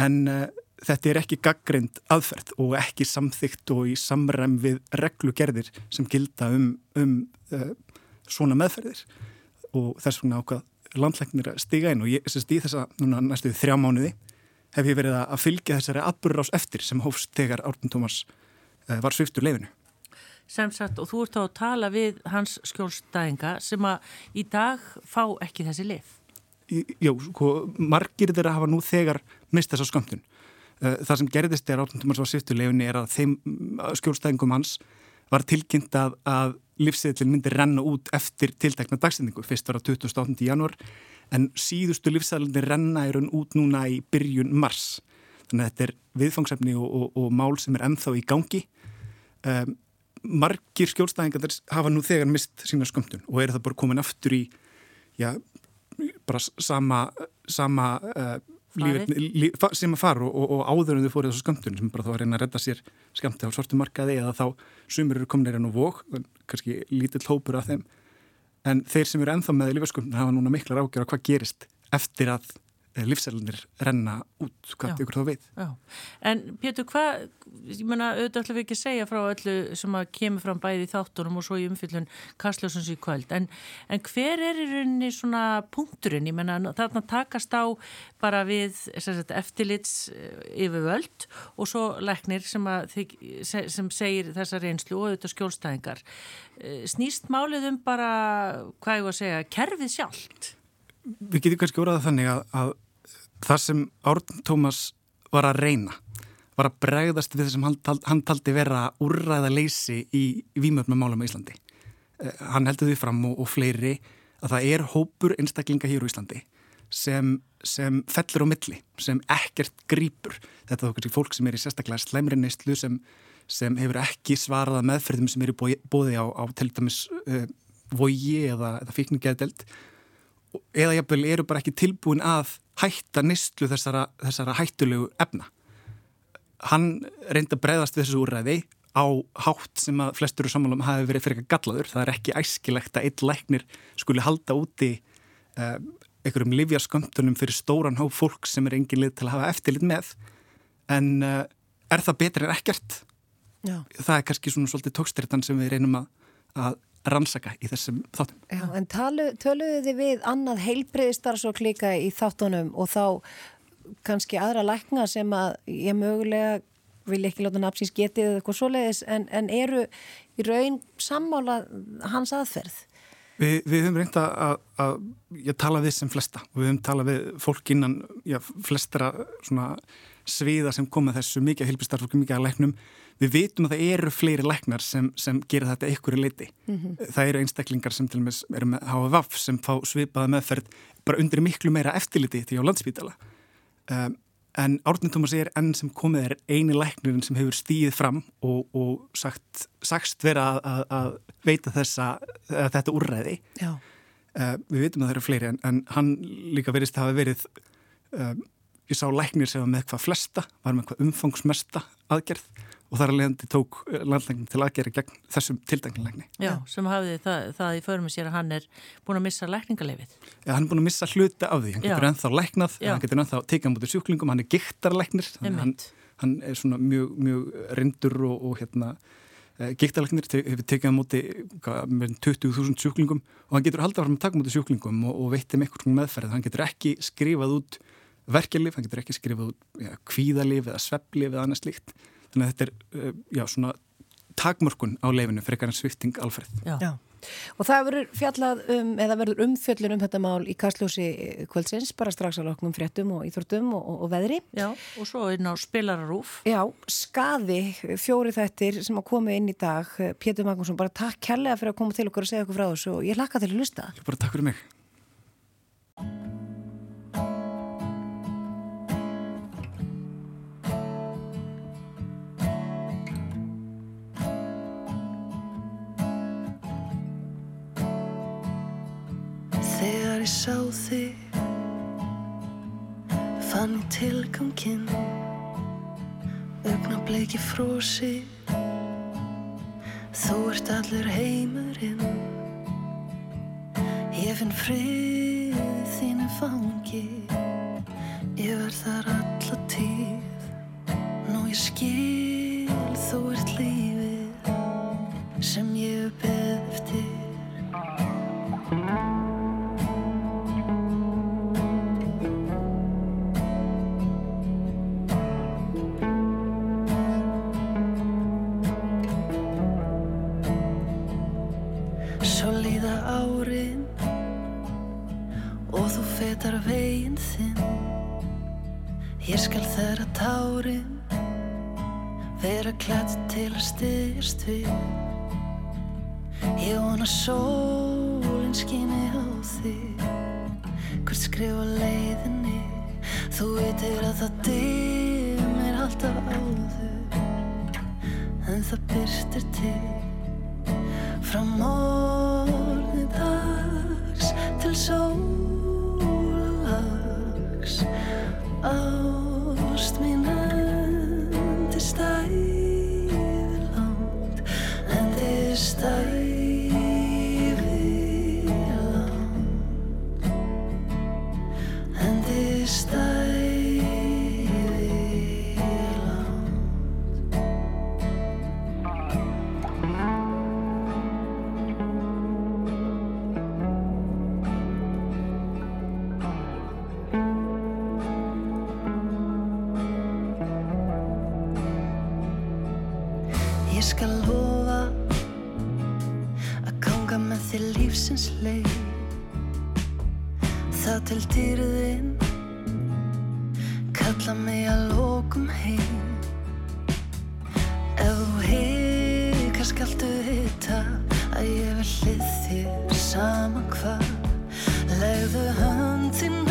en uh, þetta er ekki gaggrind aðferð og ekki samþygt og í samræm við reglugerðir sem gilda um, um uh, svona meðferðir og þess vegna ákvað landlæknir að stiga inn og ég sérst í þessa núna næstu þrjá mánuði hef ég verið að fylgja þessari atbyrður ás eftir sem hófst þegar Árnum Tómas uh, var sviftur leifinu. sem sagt og þú ert þá að tala við hans skjólstæðinga sem að í dag fá ekki þessi lif. Jó, sko, margir þeirra hafa nú þegar mist þessa skömmtun. Uh, Það sem gerðist er Árnum Tómas var sviftur leifinu er að þeim uh, skjólstæðingum hans var tilkynnt að, að lífseðlinn myndi renna út eftir tiltekna dagsendingu. Fyrst var það 28. janúar en síðustu lífseðlinni renna er hún út núna í byrjun mars. Þannig að þetta er viðfangsefni og, og, og mál sem er ennþá í gangi. Um, margir skjólstæðingar hafa nú þegar mist sína skömmtun og eru það bara komin aftur í já, bara sama, sama uh, lífið, líf, sem að fara og, og, og áður en þau fórið þessu skömmtun sem bara þá að reyna að redda sér skamti á svartu markaði eða þá sumir eru komin erinn og vók, kannski lítill hópur af þeim. En þeir sem eru ennþá með lífaskömmtun hafa núna miklar ágjör að hvað gerist eftir að lífsælunir renna út, hvað Já. ykkur þá við Já, en Pétur, hvað, ég menna, auðvitað ætlum við ekki að segja frá öllu sem að kemur fram bæði í þáttunum og svo í umfyllun Kastljósons í kvöld, en, en hver er í rauninni svona punkturinn, ég menna, þarna takast á bara við sagt, eftirlits eh, yfirvöld og svo læknir sem, að, sem segir þessa reynslu og auðvitað skjólstæðingar. Eh, Snýst málið um bara, hvað ég var að segja, kerfið sjálft? við getum kannski orðað þannig að, að það sem Árn Tómas var að reyna var að bregðast við þessum hann, tal- hann taldi vera úrræða leysi í vímöfnum málum á Íslandi. Eh, Hann heldur því fram og, og fleiri að það er hópur einstaklinga hér á Íslandi sem, sem fellur á milli, sem ekkert grýpur. Þetta er kannski fólk sem er í sérstaklega slæmri neyslu sem, sem hefur ekki svaraða meðferðum sem eru bóði á, á til dæmis uh, vogi eða, eða fíkningeðdelt eða jafnvel eru bara ekki tilbúin að hætta nýstlu þessara, þessara hættulegu efna. Hann reyndi að breyðast við þessu úrræði á hátt sem að flestur úr sammálum hafi verið fyrir eitthvað gallaður. Það er ekki æskilegt að einn læknir skuli halda úti uh, einhverjum livjaskömmtunum fyrir stóran hóp fólk sem er engin lið til að hafa eftirlit með. En uh, er það betur en ekkert? Já. Það er kannski svona svolítið tókstyrtan sem við reynum að, að rannsaka í þessum þáttum. Já, en talu, töluðu þið við annað heilbreyðistar svo klíka í þáttunum og þá kannski aðra lækna sem að ég mögulega vil ekki láta nafnsins getið eða eitthvað svoleiðis en, en eru í raun sammála hans aðferð. Vi, við höfum reynda að, að ég tala við sem flesta og við höfum tala við fólk innan já, flestara svona sviða sem koma þessu mikið heilbistarfólk, mikið að læknum. Við vitum að það eru fleiri læknar sem, sem gera þetta ykkur í leiti. Mhm. Það eru einstaklingar sem til og með eru með HVF sem fá svipaða meðferð bara undir miklu meira eftirliti til á landspítala. Um, en Árni Tómas er enn sem komið er eini læknirinn sem hefur stíð fram og, og sagt, sagst vera að, að, að veita þessa, að þetta úrræði Já. Uh, við veitum að það eru fleiri en, en hann líka verist að hafa verið uh, ég sá læknir sem var með hvað flesta var með hvað umfangsmesta aðgerð og þar að leiðandi tók landlæknin til aðgerði gegn þessum tildæknilegni Já, sem hafði það, það í förum sér að hann er búin að missa lækningalefið Já, hann er búin að missa hluta af því, hann getur ennþá læknað, Já. hann getur ennþá tekið á mútið sjúklingum, hann er giktarlæknir þannig að hann, hann er svona mjög, mjög reyndur og, og hérna giktarlæknir hefur tekið á múti með 20.000 sjúklingum. Og hann getur haldið fram að taka á múti sjúklingum og, og veitum eitthvað meðferð, hann getur ekki skrifað út verkjalif, hann getur ekki skrifað út ja, kvíðalif eða svepplif eða annað slíkt þannig að þetta er uh, já, svona takmörkun á leifinu frekar en svifting alferð. Já. Já. Og það verður fjallað um, eða verður umfjöllun um þetta mál í kastljósi kvöldsins, bara strax á loknum fréttum og íþórtum og, og, og veðri. Já, og svo inn á spilararúf. Já, skaði, fjóri þættir sem að koma inn í dag. Pétur Magnússon, bara takk kærlega fyrir að koma til okkur og segja okkur frá þessu og ég hlakka til að lusta. Bara takk fyrir mig. Þegar ég sá þig fann ég tilganginn. Augna bleiki frósi þú ert allur heimurinn. Ég finn frið þínu fangi. Ég verð þar alla tíð. Nú ég skil þú ert lífið sem ég hef styðjast við. Ég vona sólinn skíni á þig. Hvert skrifa leiðinni Þú veitir að það dimmir alltaf áður. En það byrstir til Frá morgni dags til sólalags þér sama hvað Legðu höndina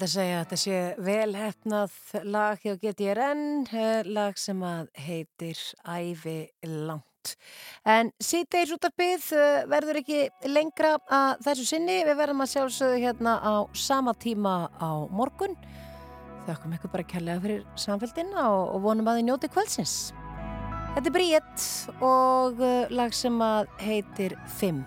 Þetta segja að þetta sé velhefnað lag hjá GTRN, eh, lag sem að heitir Ævi langt. En síðdeis út af byggð verður ekki lengra að þessu sinni. Við verðum að sjálfsögðu hérna á sama tíma á morgun. þakkum ykkur bara kærlega fyrir samfélgina og, vonum að þið njóti kvöldsins. Þetta er Bríett og uh, lag sem að heitir Fimm.